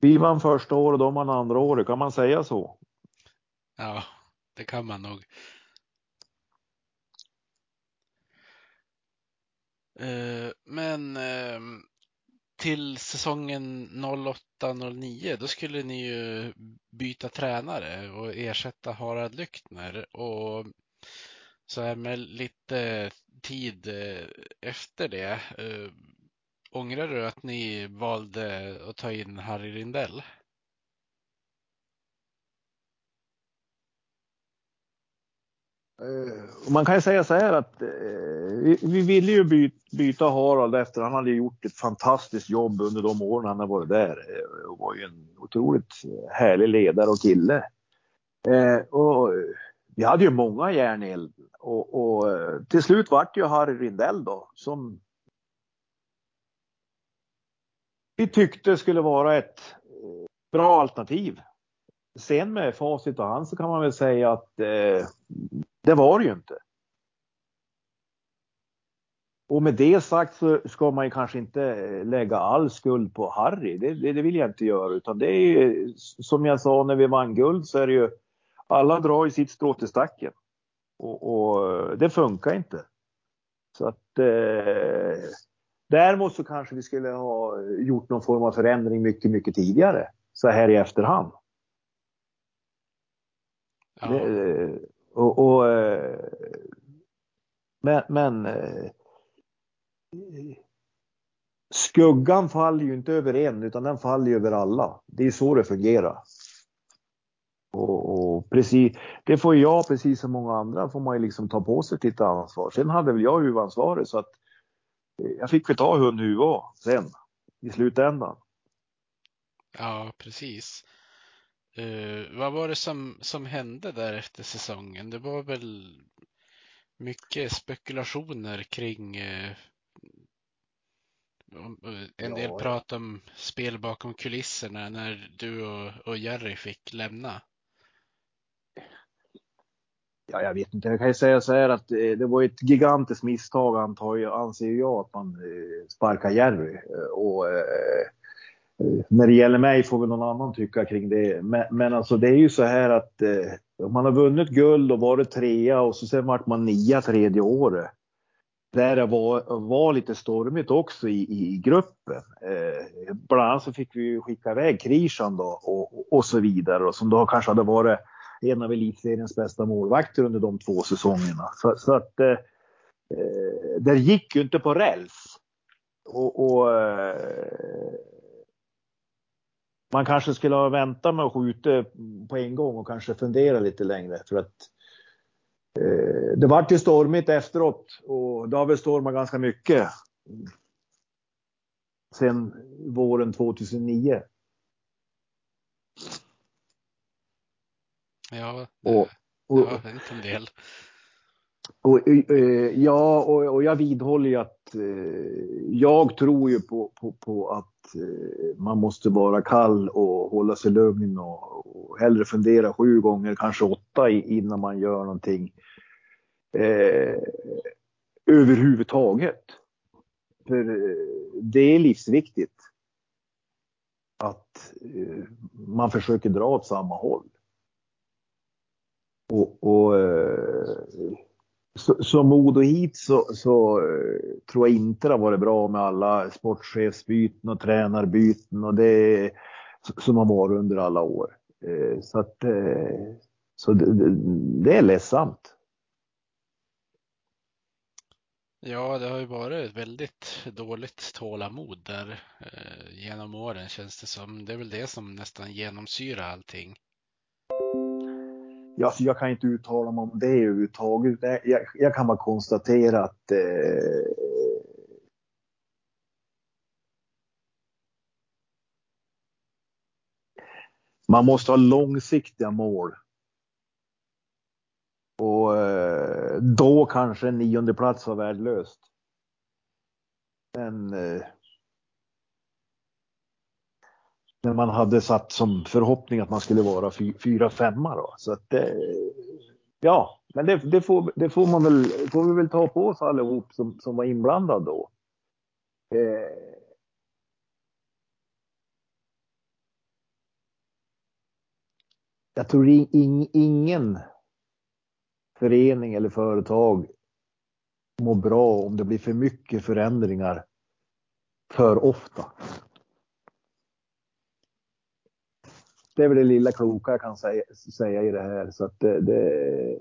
[SPEAKER 2] vi vann första året och de vann andra året, kan man säga så?
[SPEAKER 1] Ja, det kan man nog. Eh, men eh, till säsongen 08-09 då skulle ni ju byta tränare och ersätta Harald Lyckner. Och så här med lite tid eh, efter det, ångrar du att ni valde att ta in Harry Rindell?
[SPEAKER 2] Eh, man kan ju säga så här att eh, vi, vi, ville ju byta Harald efter han hade gjort ett fantastiskt jobb under de åren han har varit där. Han och var ju en otroligt härlig ledare och kille. och vi hade ju många järn i elden och, och till slut vart ju Harry Rindell då som vi tyckte skulle vara ett eh, bra alternativ. Sen med facit och hand så kan man väl säga att eh, det var det ju inte. Och med det sagt så ska man ju kanske inte eh, lägga all skuld på Harry. Det, det, det vill jag inte göra utan det är ju som jag sa när vi vann guld så är det ju alla drar ju sitt strå till stacken. Och, och eh, det funkar inte. Så att eh, däremot så kanske vi skulle ha gjort någon form av förändring mycket, mycket tidigare. Så här i efterhand. Ja. Det, och, och eh, men, men eh, skuggan faller ju inte över en utan den faller ju över alla. Det är så det fungerar. Och, och, precis, det får jag precis som många andra får man ju liksom ta på sig sitt ansvar. Sen hade väl jag huvudansvaret så att eh, jag fick väl ta hund huvud sen i slutändan.
[SPEAKER 1] Ja, precis. Uh, vad var det som, som hände där efter säsongen? Det var väl mycket spekulationer kring uh, en del ja. prat om spel bakom kulisserna när du och, och Jerry fick lämna.
[SPEAKER 2] Ja, jag vet inte. Jag kan ju säga så här att eh, det var ett gigantiskt misstag antar jag, anser jag att man eh, sparkar Jerry. Eh, och när det gäller mig får väl någon annan tycka kring det. Men, men alltså det är ju så här att eh, man har vunnit guld och varit trea och så sen vart man nia tredje året. Där det var, var lite stormigt också i, i gruppen. Eh, bland annat så fick vi skicka iväg Krishan då och, och så vidare och som då kanske hade varit en av elitseriens bästa målvakter under de två säsongerna. Så, så att eh, eh det gick ju inte på räls. Och, och eh, man kanske skulle ha väntat med att skjuta på en gång och kanske fundera lite längre för att eh, det vart ju stormigt efteråt och det har väl stormat ganska mycket. Sen våren 2009.
[SPEAKER 1] Ja, det, och, och, det har hänt en del.
[SPEAKER 2] Och, eh, ja, och, och, jag vidhåller ju att eh, jag tror ju på, på, på att eh, man måste vara kall och hålla sig lugn och, och hellre fundera sju gånger, kanske åtta innan man gör någonting eh, överhuvudtaget. För det är livsviktigt att man försöker dra åt samma håll. Och, och eh, så, som Modo hit så, så eh, tror jag inte det har varit bra med alla sportchefsbyten och tränarbyten och det som har varit under alla år. Eh, så att så det, det, är ledsamt.
[SPEAKER 1] Ja, det har ju varit ett väldigt dåligt tålamod där eh, genom åren känns det som. Det är väl det som nästan genomsyrar allting.
[SPEAKER 2] Ja, så jag kan inte uttala mig om det överhuvudtaget. Jag, jag kan bara konstatera att eh, man måste ha långsiktiga mål. Och eh, då kanske en nionde plats var värdelöst. Men eh, när man hade satt som förhoppning att man skulle vara fy, fyra, femma då. Så att eh, ja, men det, det, får, det får man väl, får vi väl ta på oss allihop som, som var inblandad då. Eh, jag tror in, ingen förening eller företag mår bra om det blir för mycket förändringar för ofta. Det är väl det lilla kloka jag kan säga, säga i det här. Så att det, det...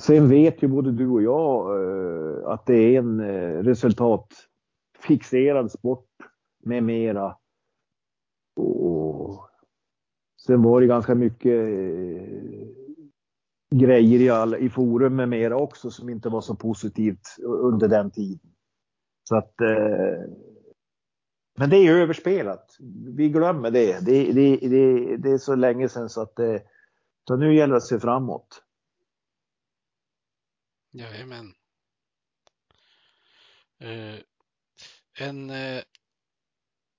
[SPEAKER 2] Sen vet ju både du och jag eh, att det är en eh, resultatfixerad sport med mera. Och sen var det ganska mycket eh, grejer i, all, i forum med mera också som inte var så positivt under den tiden. Så att eh, men det är ju överspelat. Vi glömmer det. Det, det, det, det är så länge sedan så att det, så nu gäller det att se framåt.
[SPEAKER 1] Jajamän. Eh, en, eh,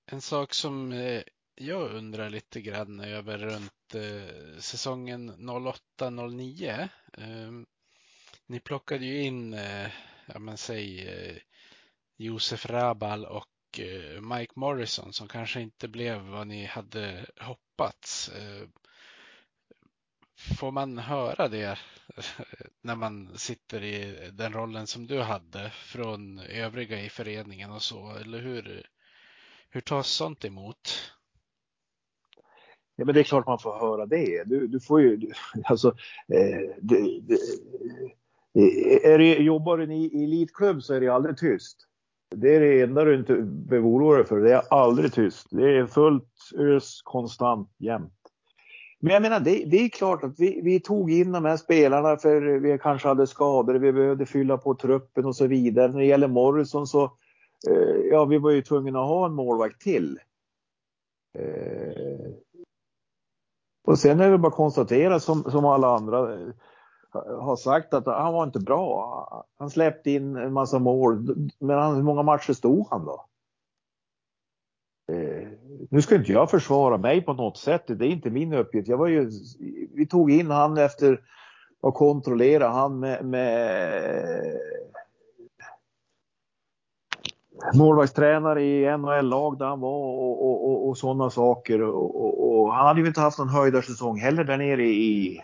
[SPEAKER 1] en sak som eh, jag undrar lite grann över runt eh, säsongen 08-09. Ehm, ni plockade ju in, eh, ja men säg eh, Josef Rabal och Eh, Mike Morrison som kanske inte blev vad ni hade hoppats. Eh, får man höra det *laughs* när man sitter i den rollen som du hade från övriga i föreningen och så, eller hur? Hur tas sånt emot?
[SPEAKER 2] Ja, men det är klart man får höra det. Du, du får ju, *laughs* alltså, eh, det, det, är det, jobbar du i elitklubb så är det aldrig tyst. Det är det enda du inte behöver oroa dig för. Det är aldrig tyst. Det är fullt ös konstant jämt. Men jag menar, det, det är klart att vi, vi, tog in de här spelarna för vi kanske hade skador, vi behövde fylla på truppen och så vidare. När det gäller Morrison så, eh, ja, vi var ju tvungna att ha en målvakt till. Eh, och sen är det bara att konstatera som, som alla andra eh, har sagt att han var inte bra. Han släppte in en massa mål. Men hur många matcher stod han då? Eh, nu ska inte jag försvara mig på något sätt. Det är inte min uppgift. Jag var ju, vi tog in han efter att kontrollera han med, med målvaktstränare i NHL-lag där han var och, och, och, och sådana saker. Och, han hade ju inte haft någon höjdarsäsong heller där nere i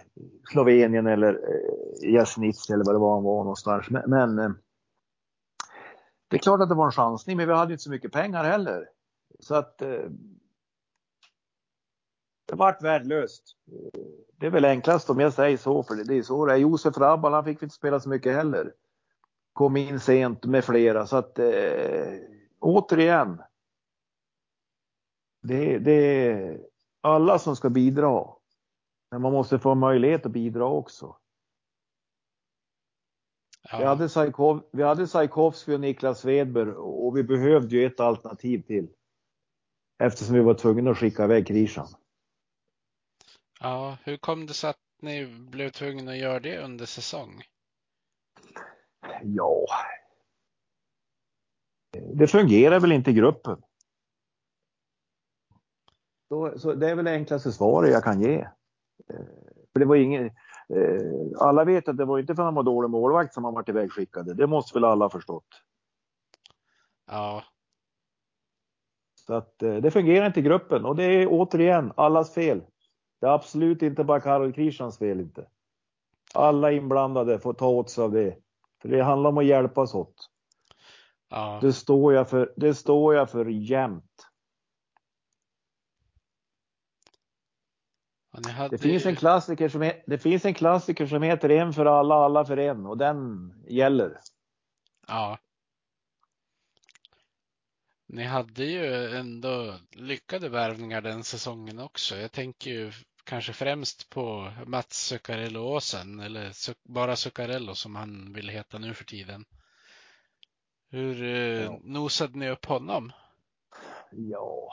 [SPEAKER 2] Slovenien eller eh, Jasnitz eller vad det var han var någonstans. Men, men eh, det är klart att det var en chansning, men vi hade inte så mycket pengar heller. Så att eh, det vart värdelöst. Det är väl enklast om jag säger så, för det är så det är. Josef Rabban, han fick inte spela så mycket heller kom in sent med flera. Så att eh, återigen. Det, det är alla som ska bidra. Men man måste få möjlighet att bidra också. Ja. Vi, hade Sajkov, vi hade Sajkovskij och Niklas Svedberg och vi behövde ju ett alternativ till. Eftersom vi var tvungna att skicka iväg Krishan.
[SPEAKER 1] Ja, hur kom det sig att ni blev tvungna att göra det under säsong?
[SPEAKER 2] Ja. Det fungerar väl inte i gruppen. Så, så det är väl det enklaste svaret jag kan ge. Eh, för det var ingen, eh, alla vet att det var inte för att han var dålig målvakt som han var ivägskickade. Det måste väl alla ha förstått.
[SPEAKER 1] Ja.
[SPEAKER 2] Så att eh, det fungerar inte i gruppen och det är återigen allas fel. Det är absolut inte bara Karol Krishans fel inte. Alla inblandade får ta åt sig av det. För det handlar om att hjälpas åt. Ja. Det står jag för, det står jag för jämt. det, finns en klassiker som det finns en klassiker som heter En för alla, alla för en och den gäller.
[SPEAKER 1] Ja. Ni hade ju ändå lyckade värvningar den säsongen också. Jag tänker ju kanske främst på Mats Zuccarello-Åsen eller bara Zuccarello som han vill heta nu för tiden. Hur eh, ja. nosade ni upp honom?
[SPEAKER 2] Ja,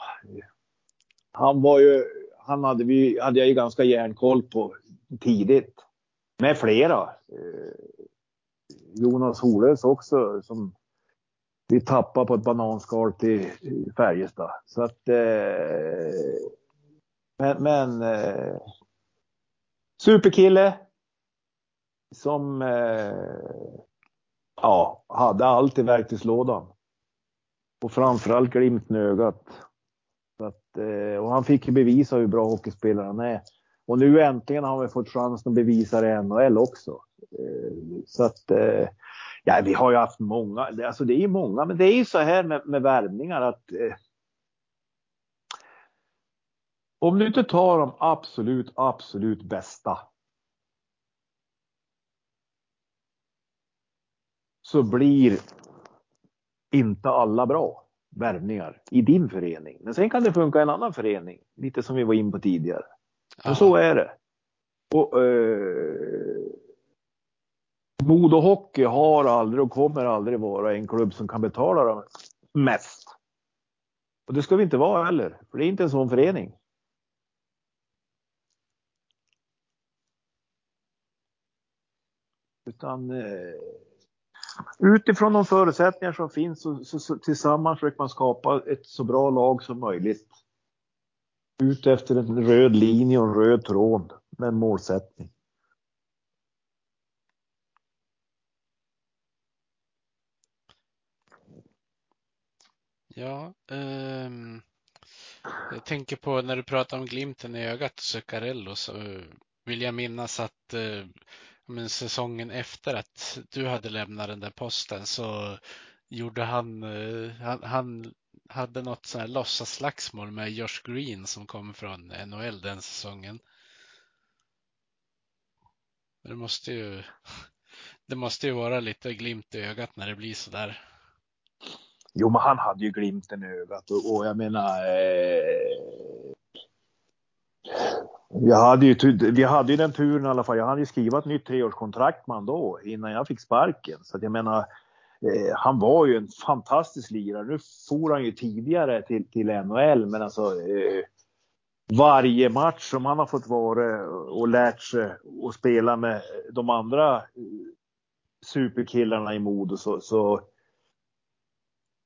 [SPEAKER 2] han var ju, han hade vi, hade jag ju ganska järnkoll på tidigt. Med flera. Eh, Jonas Holös också som vi tappade på ett bananskal till Färjestad. Så att eh, men, men eh, superkille. Som eh, ja, hade allt i verktygslådan. Och framförallt glimten i ögat. Så att, eh, och han fick ju bevisa hur bra hockeyspelare han är. Och nu äntligen har vi fått chansen att bevisa det i NHL också. Eh, så att, eh, ja, vi har ju haft många, alltså det är ju många, men det är ju så här med, med värvningar att eh, om du inte tar de absolut, absolut bästa. Så blir inte alla bra värvningar i din förening. Men sen kan det funka i en annan förening, lite som vi var in på tidigare. Men så är det. Och, eh, Modo Hockey har aldrig och kommer aldrig vara en klubb som kan betala dem mest. Och det ska vi inte vara heller, för det är inte en sån förening. Utan eh, utifrån de förutsättningar som finns så, så, så, tillsammans försöker man skapa ett så bra lag som möjligt. Ut efter en röd linje och en röd tråd med en målsättning.
[SPEAKER 1] Ja, um, jag tänker på när du pratar om glimten i ögat Zuccarello så vill jag minnas att uh, men säsongen efter att du hade lämnat den där posten så gjorde han, eh, han, han hade något sånt här låtsasslagsmål med Josh Green som kom från NHL den säsongen. Det måste ju, det måste ju vara lite glimt i ögat när det blir så där.
[SPEAKER 2] Jo, men han hade ju glimten i ögat och, och jag menar. Eh, vi hade, ju, vi hade ju den turen i alla fall. Jag hade ju skrivit ett nytt treårskontrakt med honom då innan jag fick sparken. Så att jag menar, eh, han var ju en fantastisk lirare. Nu for han ju tidigare till, till NHL, men alltså eh, varje match som han har fått vara och lärt sig och spela med de andra eh, superkillarna i Modo så, så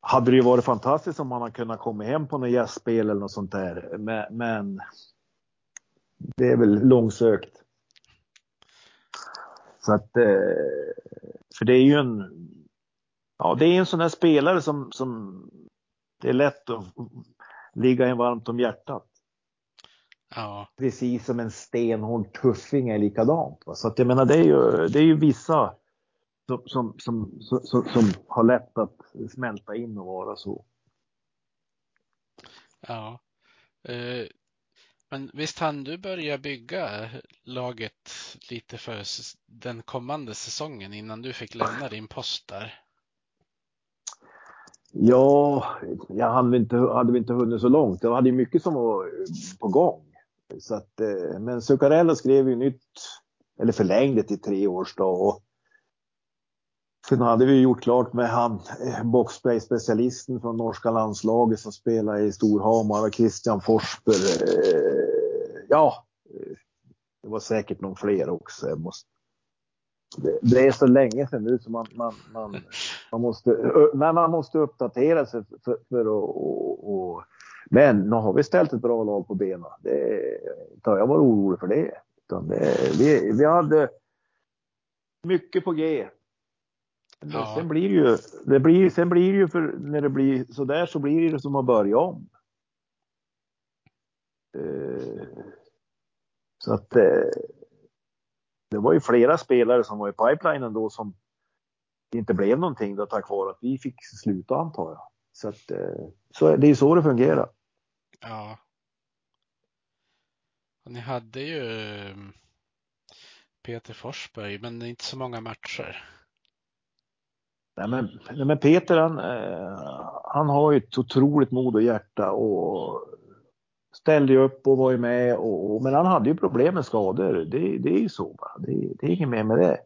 [SPEAKER 2] hade det ju varit fantastiskt om han hade kunnat komma hem på något gästspel eller något sånt där. Men, men det är väl långsökt. Så att, eh, för det är ju en, ja det är en sån här spelare som, som det är lätt att ligga en varmt om hjärtat.
[SPEAKER 1] Ja.
[SPEAKER 2] Precis som en stenhård tuffing är likadant. Va? Så att jag menar det är ju, det är ju vissa som, som, som, som, som har lätt att smälta in och vara så.
[SPEAKER 1] Ja. Men visst hann du börja bygga laget lite för den kommande säsongen innan du fick lämna din post där?
[SPEAKER 2] Ja, jag hade inte, hade inte hunnit så långt. Jag hade mycket som var på gång. Så att, eh, men Zuccarello skrev ju nytt, eller förlängde till tre års då. Och Sen hade vi gjort klart med han eh, boxplay-specialisten från norska landslaget som spelar i Storhamar och Christian Forsberg. Eh, ja, eh, det var säkert någon fler också. Jag måste, det, är så länge sedan nu så man, man, man, man, måste, men man måste uppdatera sig för, för att och, och, men nu har vi ställt ett bra lag på benen. Det har jag varit orolig för det. Utan det vi, vi hade mycket på G. Ja. Sen blir det ju, det blir, sen blir det ju för när det blir så där så blir det som att börja om. Eh, så att eh, det var ju flera spelare som var i pipelinen då som inte blev någonting då tack vare att vi fick sluta antar jag. Så att eh, så, det är så det fungerar.
[SPEAKER 1] Ja. Och ni hade ju um, Peter Forsberg, men inte så många matcher.
[SPEAKER 2] Nej men, nej men Peter han, eh, han har ju ett otroligt mod och hjärta och ställde upp och var ju med. Och, och, men han hade ju problem med skador. Det, det är ju så bara. Det, det är inget mer med det.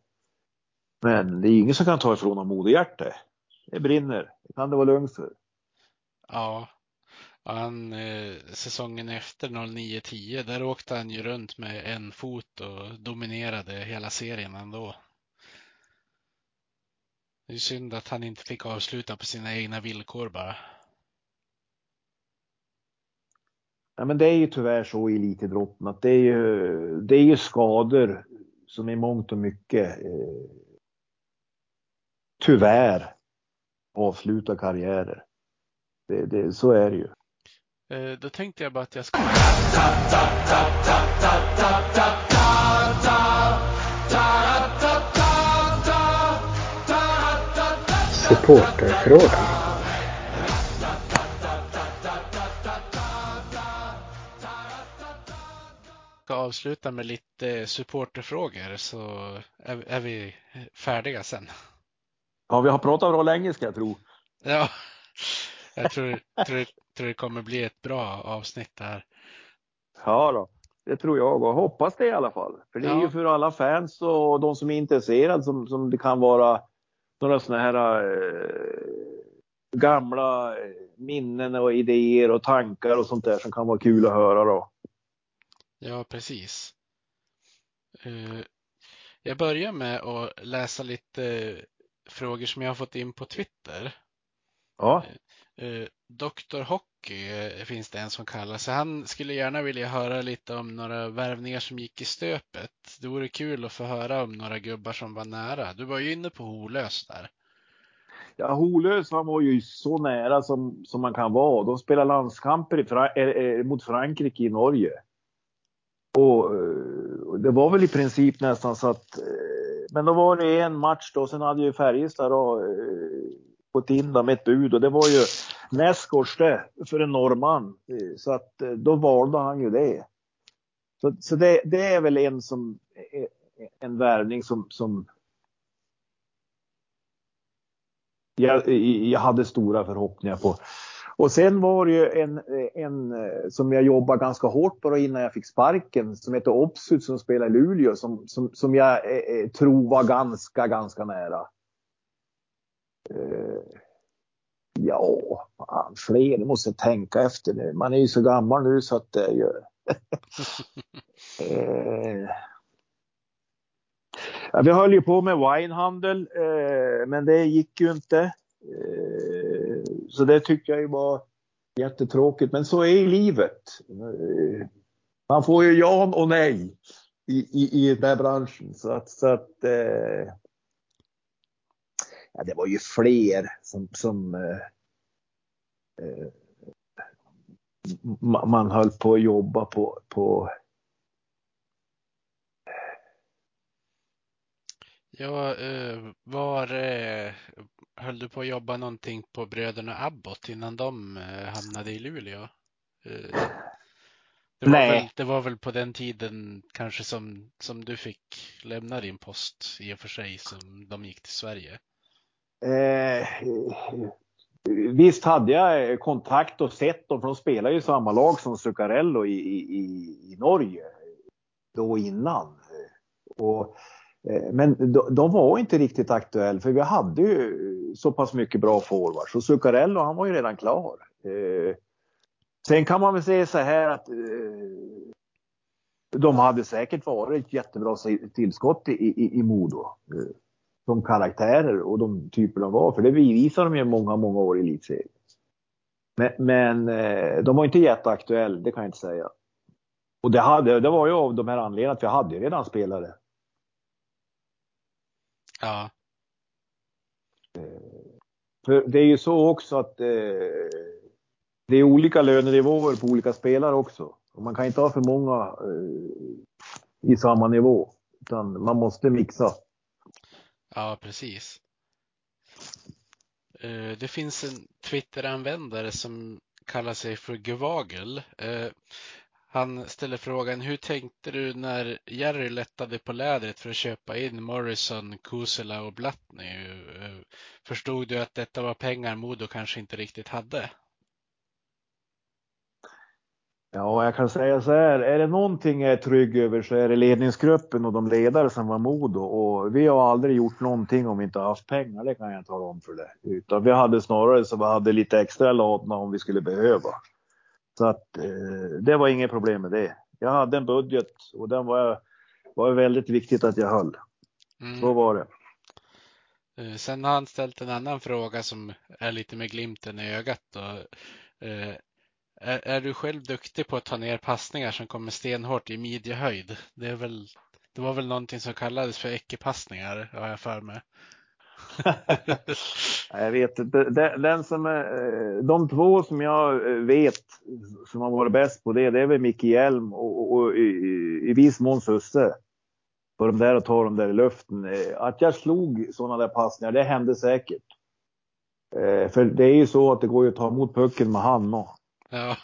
[SPEAKER 2] Men det är ingen som kan ta ifrån honom mod och hjärta. Det brinner. Det kan det vara lugnt för.
[SPEAKER 1] Ja, han, eh, säsongen efter 09-10, där åkte han ju runt med en fot och dominerade hela serien ändå. Det är synd att han inte fick avsluta på sina egna villkor bara.
[SPEAKER 2] Ja, men det är ju tyvärr så i elitidrotten att det är ju, det är ju skador som i mångt och mycket eh, tyvärr avslutar karriärer. Det, det, så är det ju.
[SPEAKER 1] Eh, då tänkte jag bara att jag ska...
[SPEAKER 5] Supporterfrågan.
[SPEAKER 1] ska avsluta med lite supporterfrågor så är, är vi färdiga sen.
[SPEAKER 2] Ja, vi har pratat bra länge ska jag tro.
[SPEAKER 1] Ja, jag tror, tror, tror det kommer bli ett bra avsnitt där.
[SPEAKER 2] Ja då, det tror jag och hoppas det i alla fall. För det är ja. ju för alla fans och de som är intresserade som, som det kan vara några sådana här eh, gamla minnen och idéer och tankar och sånt där som kan vara kul att höra då.
[SPEAKER 1] Ja, precis. Eh, jag börjar med att läsa lite frågor som jag har fått in på Twitter.
[SPEAKER 2] Ja.
[SPEAKER 1] Eh, eh, Hockey eh, finns det en som kallar sig. Han skulle gärna vilja höra lite om några värvningar som gick i stöpet. Det vore kul att få höra om några gubbar som var nära. Du var ju inne på Holös där.
[SPEAKER 2] Ja, Holös han var ju så nära som, som man kan vara. De spelade landskamper i Fra eh, eh, mot Frankrike i Norge. Och, och, det var väl i princip nästan så att, men då var det en match då, sen hade ju Färjestad då gått in då med ett bud och det var ju nästgårds det för en norrman. Så att eh, då valde han ju det. Så, så det, det är väl en som, en värvning som, som jag, jag hade stora förhoppningar på. Och sen var det ju en, en eh, som jag jobbade ganska hårt på innan jag fick sparken som heter Opsut som spelar i Luleå som, som, som jag eh, eh tror var ganska, ganska nära. Eh, ja, fan, fler, det måste jag tänka efter nu. Man är ju så gammal nu så att det ju... *laughs* eh, ja, vi höll ju på med winehandel, eh, men det gick ju inte. Eh, så det tyckte jag ju var jättetråkigt. Men så är livet. Man får ju ja och nej i, i, i den här branschen. Så att, så att eh, ja, det var ju fler som, som eh, eh man höll på att jobba på, på
[SPEAKER 1] Ja, eh, var eh, höll du på att jobba någonting på bröderna Abbott innan de eh, hamnade i Luleå? Det var,
[SPEAKER 2] Nej.
[SPEAKER 1] Väl, det var väl på den tiden kanske som, som du fick lämna din post i och för sig som de gick till Sverige?
[SPEAKER 2] Eh, visst hade jag eh, kontakt och sett dem, för de spelar ju samma lag som Zuccarello i, i, i Norge då innan. Och eh, men de var inte riktigt aktuella för vi hade ju så pass mycket bra forwards. Så Zuccarello han var ju redan klar. Eh, sen kan man väl säga så här att de hade säkert varit ett jättebra tillskott i, i, i Modo. Som karaktärer och de typer de var. För det bevisade de ju många, många år i elitserien. Men, men de var inte jätteaktuella, det kan jag inte säga. Och det, hade, det var ju av de här anledningarna att vi hade redan spelare
[SPEAKER 1] Ja.
[SPEAKER 2] För det är ju så också att eh, det är olika lönenivåer på olika spelare också. Och man kan inte ha för många eh, i samma nivå. Utan man måste mixa.
[SPEAKER 1] Ja, precis. Eh, det finns en Twitter-användare som kallar sig för Gevagel. Eh, han ställer frågan, hur tänkte du när Jerry lättade på lädret för att köpa in Morrison, Kusela och Blattny? Eh, förstod du att detta var pengar Modo kanske inte riktigt hade?
[SPEAKER 2] Ja, jag kan säga så här. Är det någonting jag är trygg över så är det ledningsgruppen och de ledare som var Modo. Och vi har aldrig gjort någonting om vi inte haft pengar. Det kan jag tala om för det. Utan vi hade snarare så vi hade lite extra ladna om vi skulle behöva. Så att eh, det var inget problem med det. Jag hade en budget och den var, var väldigt viktigt att jag höll. Mm. Så var det.
[SPEAKER 1] Eh, sen har han ställt en annan fråga som är lite med glimten i ögat. Då. Är, är, du själv duktig på att ta ner passningar som kommer stenhårt i midjehöjd? Det, är väl, det var väl någonting som kallades för äckepassningar, har jag för mig. *laughs*
[SPEAKER 2] jag vet inte. Den som är, eh, de två som jag eh, vet som har varit bäst på det, det är väl Micke Hjelm och, och, och i, i viss mån Susse. På de där och ta dem där i luften. Eh, att jag slog sådana där passningar, det hände säkert. För det är ju så att det går ju att ta emot pucken med hand också.
[SPEAKER 1] Ja.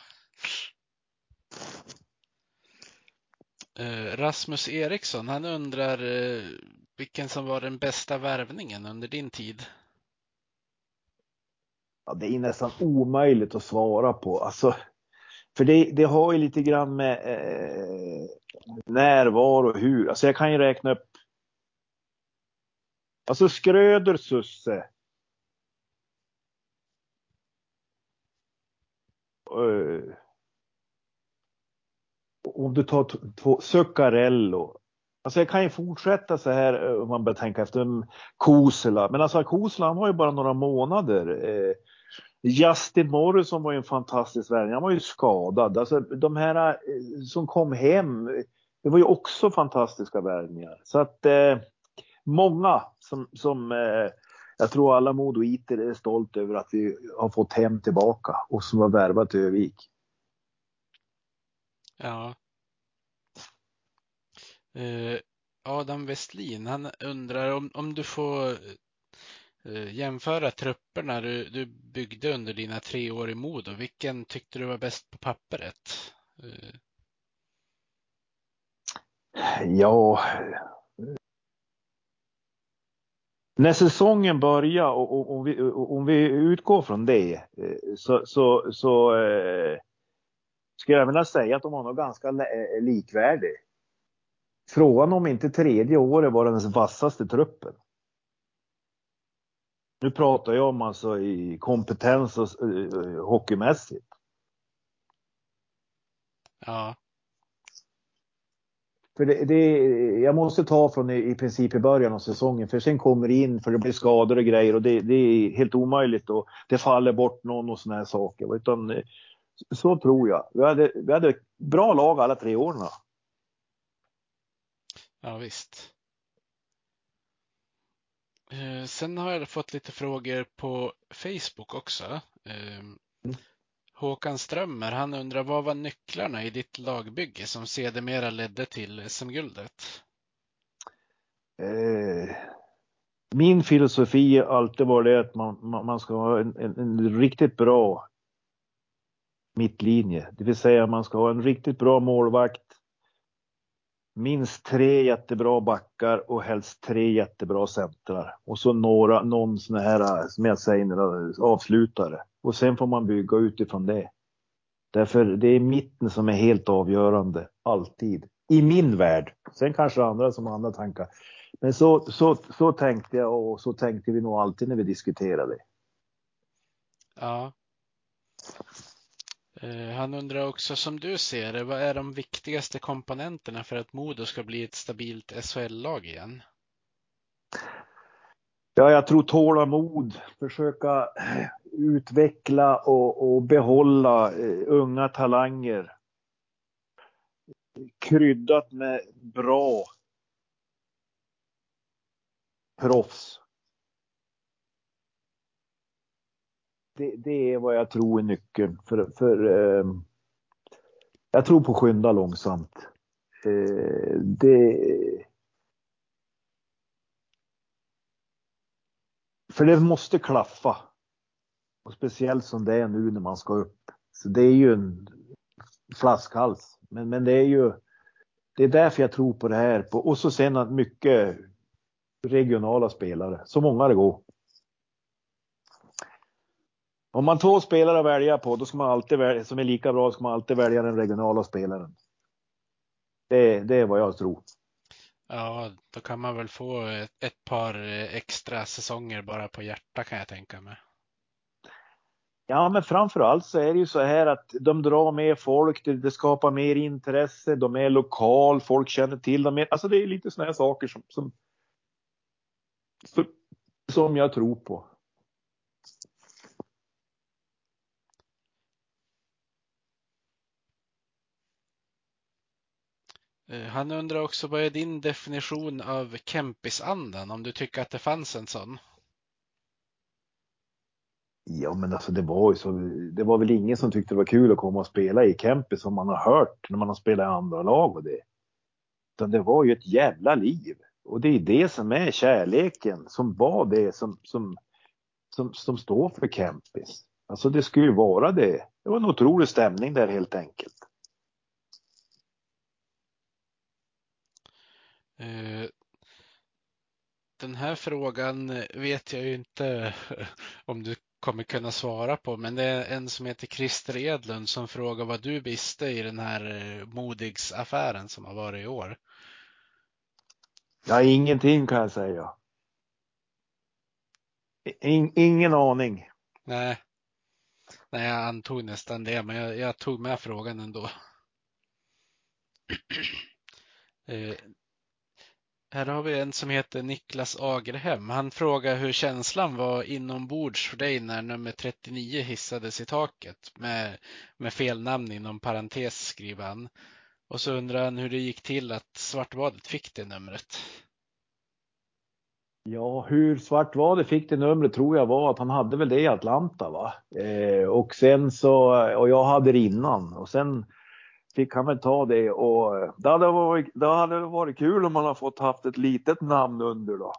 [SPEAKER 1] Eh, Rasmus Eriksson, han undrar eh, vilken som var den bästa värvningen under din tid?
[SPEAKER 2] Ja, det är nästan omöjligt att svara på. Alltså, för det, det har ju lite grann med eh, närvaro och hur. Alltså jag kan ju räkna upp. Alltså Skröder, Susse. Eh, om du tar två, Zuccarello. Alltså jag kan ju fortsätta så här eh, om man börjar tänka efter. Kosela. Men alltså Kosela han var ju bara några månader. Eh, Justin Morrison var ju en fantastisk värvning. Han var ju skadad. Alltså de här som kom hem, det var ju också fantastiska värvningar. Så att eh, många som, som eh, jag tror alla modoiter är stolt över att vi har fått hem tillbaka och som har värvat till Övik.
[SPEAKER 1] Ja. Eh, Adam Westlin, han undrar om, om du får Eh, jämföra trupperna du, du byggde under dina tre år i Modo. Vilken tyckte du var bäst på pappret? Eh.
[SPEAKER 2] Ja. När säsongen börjar och, och, och, vi, och om vi utgår från det eh, så, så, så eh, skulle jag vilja säga att de var nog ganska eh, likvärdig. Frågan om inte tredje året var den vassaste truppen. Nu pratar jag om alltså i kompetens och eh, hockeymässigt.
[SPEAKER 1] Ja.
[SPEAKER 2] För det, det, jag måste ta från i, i princip i början av säsongen för sen kommer det in för det blir skador och grejer och det, det är helt omöjligt och det faller bort någon och sådana här saker. Utan, eh, så tror jag. Vi hade, vi hade bra lag alla tre åren.
[SPEAKER 1] Ja visst. Eh, sen har jag fått lite frågor på Facebook också. Håkan Strömmer, han undrar vad var nycklarna i ditt lagbygge som sedermera ledde till SM-guldet?
[SPEAKER 2] Eh, min filosofi har alltid varit att man, man, man ska ha en, en, en, riktigt bra mittlinje. Det vill säga man ska ha en riktigt bra målvakt minst tre jättebra backar och helst tre jättebra centrar. Och så några, någon sån här, som jag säger, avslutare. Och sen får man bygga utifrån det. Därför det är mitten som är helt avgörande, alltid. I min värld. Sen kanske andra som har andra tankar. Men så, så, så tänkte jag och så tänkte vi nog alltid när vi diskuterade.
[SPEAKER 1] Ja. Eh, han undrar också som du ser det, vad är de viktigaste komponenterna för att Modo ska bli ett stabilt SHL-lag igen?
[SPEAKER 2] Ja, jag tror tålamod, försöka utveckla och, och behålla eh, unga talanger. Kryddat med bra proffs. det, det, är vad jag tror är nyckeln. För, för eh, jag tror på skynda långsamt. Eh, det, för det måste klaffa. Och speciellt som det är nu när man ska upp. Så det är ju en flaskhals Men, men det är ju, det är därför jag tror på det här. och så sen att mycket regionala spelare, så många det går. Om man två spelare att välja på, då ska man alltid välja, som är lika bra, ska man alltid välja den regionala spelaren. Det, det är vad jag tror.
[SPEAKER 1] Ja, då kan man väl få ett, ett par eh, extra säsonger bara på hjärta kan jag tänka mig.
[SPEAKER 2] Ja, men framförallt så är det ju så här att de drar med folk, det, det skapar mer intresse, de är lokal, folk känner till dem. Alltså det är lite sådana här saker som, som, som jag tror på.
[SPEAKER 1] Eh, han undrar också vad är din definition av Kempisandan? Om du tycker att det fanns en sån?
[SPEAKER 2] Ja, men alltså det var ju så. Det var väl ingen som tyckte det var kul att komma och spela i Kempis som man har hört när man har spelat i andra lag och det. Utan det var ju ett jävla liv. Och det är det som är kärleken som var det som, som, som, som står för Kempis. Alltså det skulle ju vara det. Det var en otrolig stämning där helt enkelt.
[SPEAKER 1] Eh, den här frågan eh, vet jag ju inte *laughs* om du kommer kunna svara på, men det är en som heter Christer Edlund som frågar vad du visste i den här eh, Modigs-affären som har varit i år.
[SPEAKER 2] Ja, ingenting kan jag säga. In, ingen aning.
[SPEAKER 1] Nej. Nej, jag antog nästan det, men jag, jag tog med frågan ändå. *clears throat* Eh, här har vi en som heter Niklas Agerhem. Han frågar hur känslan var inombords för dig när nummer 39 hissades i taket med, med fel namn inom parentes skriver han. Och så undrar han hur det gick till att Svartbadet fick det numret.
[SPEAKER 2] Ja, hur Svartvadet fick det numret tror jag var att han hade väl det i Atlanta va. Eh, och sen så, och jag hade det innan och sen fick han väl ta det och eh, det hade varit, det hade varit kul om man har fått haft ett litet namn under då.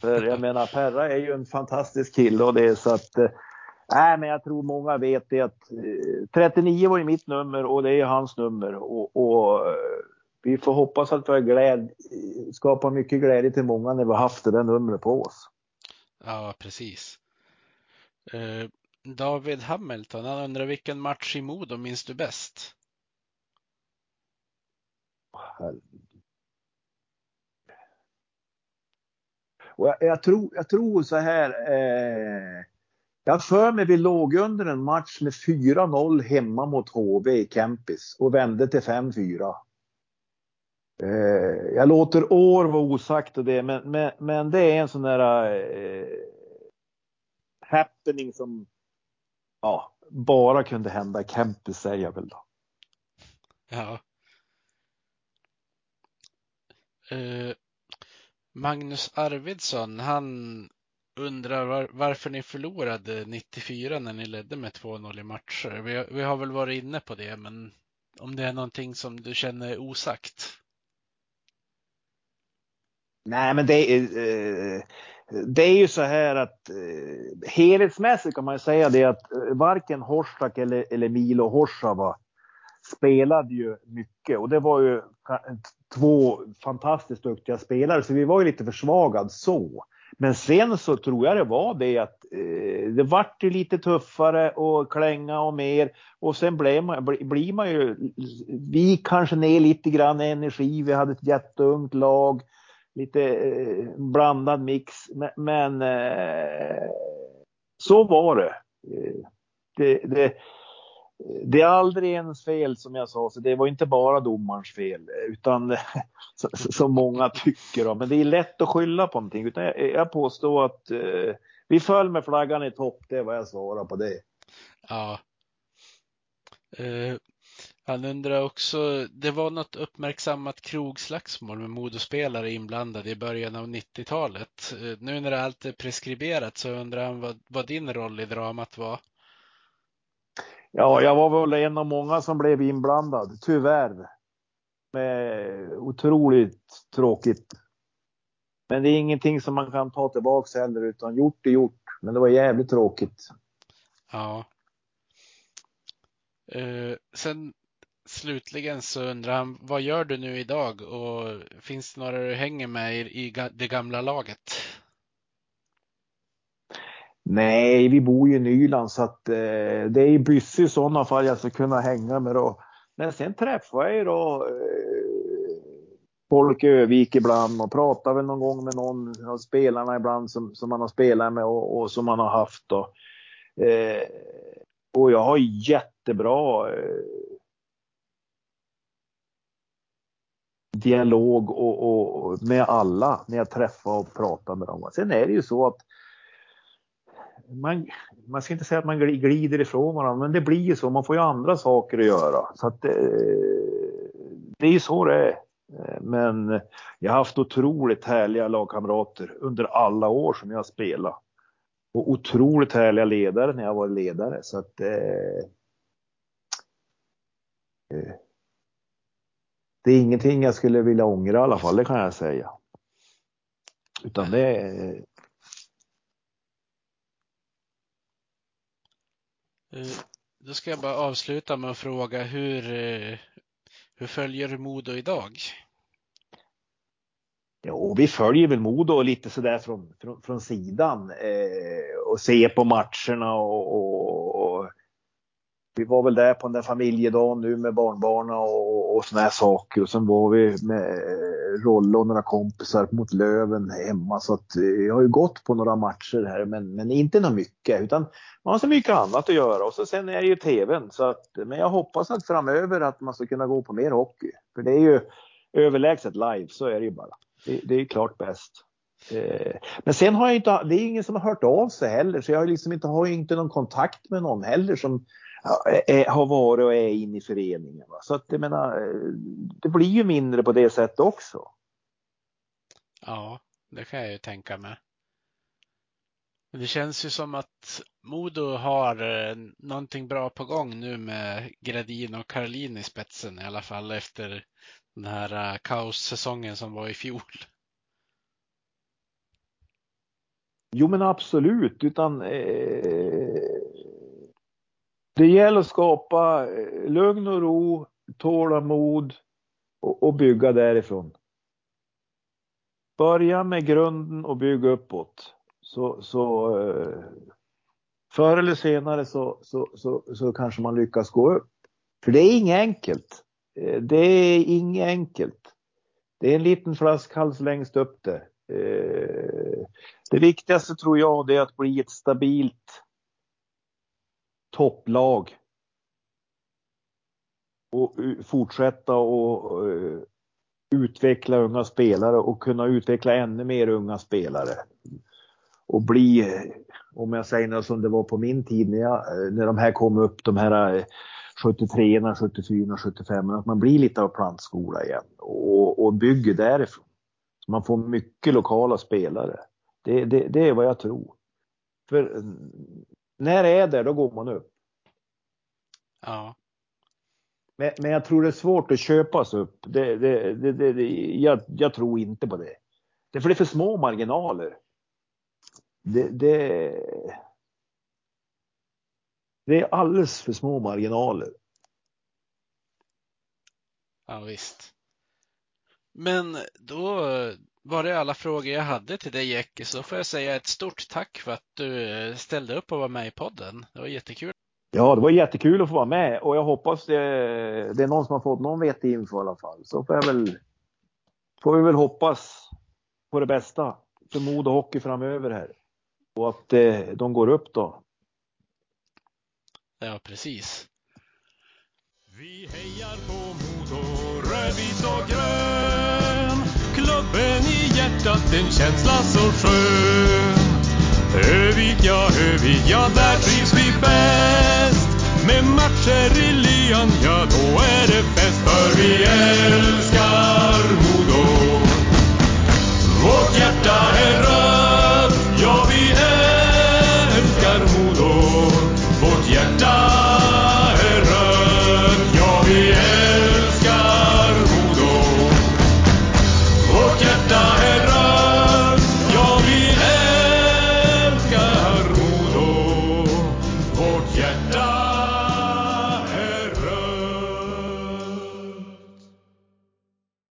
[SPEAKER 2] För jag menar Perra är ju en fantastisk kille och det är så att Nej, Nej, men jag tror många vet det att eh, 39 var ju mitt nummer och det är hans nummer och, och vi får hoppas att vi har gläd, skapar mycket glädje till många när vi har haft det där numret på oss.
[SPEAKER 1] Ja, precis. Eh, David Hamilton, han undrar vilken match i Modo minns du bäst?
[SPEAKER 2] Och jag, jag, tror, jag tror så här. Eh, jag för mig vi låg under en match med 4-0 hemma mot HV i Kempis och vände till 5-4. Eh, jag låter år vara osagt och det, men, men, men det är en sån där eh, happening som ja, bara kunde hända i Kempis säger jag väl då.
[SPEAKER 1] Ja. Uh, Magnus Arvidsson, han undrar var, varför ni förlorade 94 när ni ledde med 2-0 i matcher. Vi, vi, har väl varit inne på det, men om det är någonting som du känner är osagt?
[SPEAKER 2] Nej, men det är, eh, det är ju så här att eh, helhetsmässigt kan man ju säga det att eh, varken Horsak eller, eller Milo Horsava spelade ju mycket och det var ju två fantastiskt duktiga spelare så vi var ju lite försvagad så. Men sen så tror jag det var det att eh, det vart ju lite tuffare och klänga och mer och sen blir man, blir man ju, vi kanske ner lite grann energi, vi hade ett jätteungt lag, lite eh, blandad mix, men, men eh, så var det. Eh, det, det det är aldrig ens fel som jag sa, så det var inte bara domarens fel utan *laughs* som många tycker. Men det är lätt att skylla på någonting. Utan jag, påstår att eh, vi föll med flaggan i topp, det är vad jag svarar på det.
[SPEAKER 1] Ja. Eh, han undrar också, det var något uppmärksammat krogslagsmål med modospelare inblandade i början av 90-talet. Eh, nu när allt är preskriberat så undrar han vad, vad din roll i dramat var.
[SPEAKER 2] Ja, jag var väl en av många som blev inblandad, tyvärr. Med otroligt tråkigt. Men det är ingenting som man kan ta tillbaka heller, utan gjort är gjort. Men det var jävligt tråkigt.
[SPEAKER 1] Ja. Eh, sen slutligen så undrar han, vad gör du nu idag och finns det några du hänger med i det gamla laget?
[SPEAKER 2] Nej, vi bor ju i Nyland så att eh, det är i Bysse i sådana fall jag ska kunna hänga med då. Men sen träffar jag ju då eh, folk i Övik ibland och pratar väl någon gång med någon av spelarna ibland som, som man har spelat med och, och som man har haft då. Eh, och jag har jättebra eh, dialog och, och, med alla när jag träffar och pratar med dem. Sen är det ju så att man, man ska inte säga att man glider ifrån varandra, men det blir ju så. Man får ju andra saker att göra. Så att, eh, det är ju så det är. Eh, men jag har haft otroligt härliga lagkamrater under alla år som jag har spelat. Och otroligt härliga ledare när jag var ledare. Så att, eh, eh, det är ingenting jag skulle vilja ångra i alla fall, det kan jag säga. Utan det eh, är...
[SPEAKER 1] Eh, Eh, då ska jag bara avsluta med att fråga hur, eh, hur följer du Modo idag?
[SPEAKER 2] Jo, vi följer väl Modo lite sådär från, från, från sidan eh, och ser på matcherna och, och, och, vi var väl där på den där familjedagen nu med barnbarnen och, och såna här saker och sen var vi med eh, Rolle och några kompisar mot Löven hemma så att eh, jag har ju gått på några matcher här men, men inte något mycket utan man har så mycket annat att göra och så sen är det ju tvn så att men jag hoppas att framöver att man ska kunna gå på mer hockey för det är ju överlägset live så är det ju bara. Det, det är klart bäst. Eh, men sen har jag inte, det är ingen som har hört av sig heller, så jag har liksom inte, har inte någon kontakt med någon heller som är, har varit och är inne i föreningen. Så att jag menar, eh, det blir ju mindre på det sättet också.
[SPEAKER 1] Ja, det kan jag ju tänka mig. Det känns ju som att Modo har eh, någonting bra på gång nu med Gradin och Karolin i spetsen i alla fall efter den här kaossäsongen som var i fjol.
[SPEAKER 2] Jo men absolut, utan eh, det gäller att skapa eh, lugn och ro, tålamod och, och bygga därifrån. Börja med grunden och bygg uppåt. Så, så eh, förr eller senare så, så, så, så kanske man lyckas gå upp. För det är inget enkelt. Eh, det är inget enkelt. Det är en liten flaskhals längst upp där. Eh, det viktigaste tror jag det är att bli ett stabilt topplag. Och fortsätta och eh, utveckla unga spelare och kunna utveckla ännu mer unga spelare. Och bli, eh, om jag säger något som det var på min tid när, jag, eh, när de här kom upp, de här 73, 74, 75, att man blir lite av plantskola igen och, och bygger därifrån. Så man får mycket lokala spelare. Det, det, det är vad jag tror. För när det är där, då går man upp.
[SPEAKER 1] Ja.
[SPEAKER 2] Men, men jag tror det är svårt att köpas upp. Det, det, det, det, jag, jag tror inte på det. Det är för det är för små marginaler. Det, det, är alldeles för små marginaler.
[SPEAKER 1] Ja, visst. Men då var det alla frågor jag hade till dig Jackie, så får jag säga ett stort tack för att du ställde upp och var med i podden. Det var jättekul.
[SPEAKER 2] Ja, det var jättekul att få vara med och jag hoppas det, det är någon som har fått någon vettig info i alla fall. Så får, jag väl, får vi väl hoppas på det bästa för Modo Hockey framöver här. Och att eh, de går upp då.
[SPEAKER 1] Ja, precis.
[SPEAKER 3] Vi hejar på Modo, rödvit och grön hjärtat en känsla så skön. Övik, ja Övik, ja där trivs vi bäst. Med matcher i lyan, ja då är det fest. För vi älskar Modo. Vårt hjärta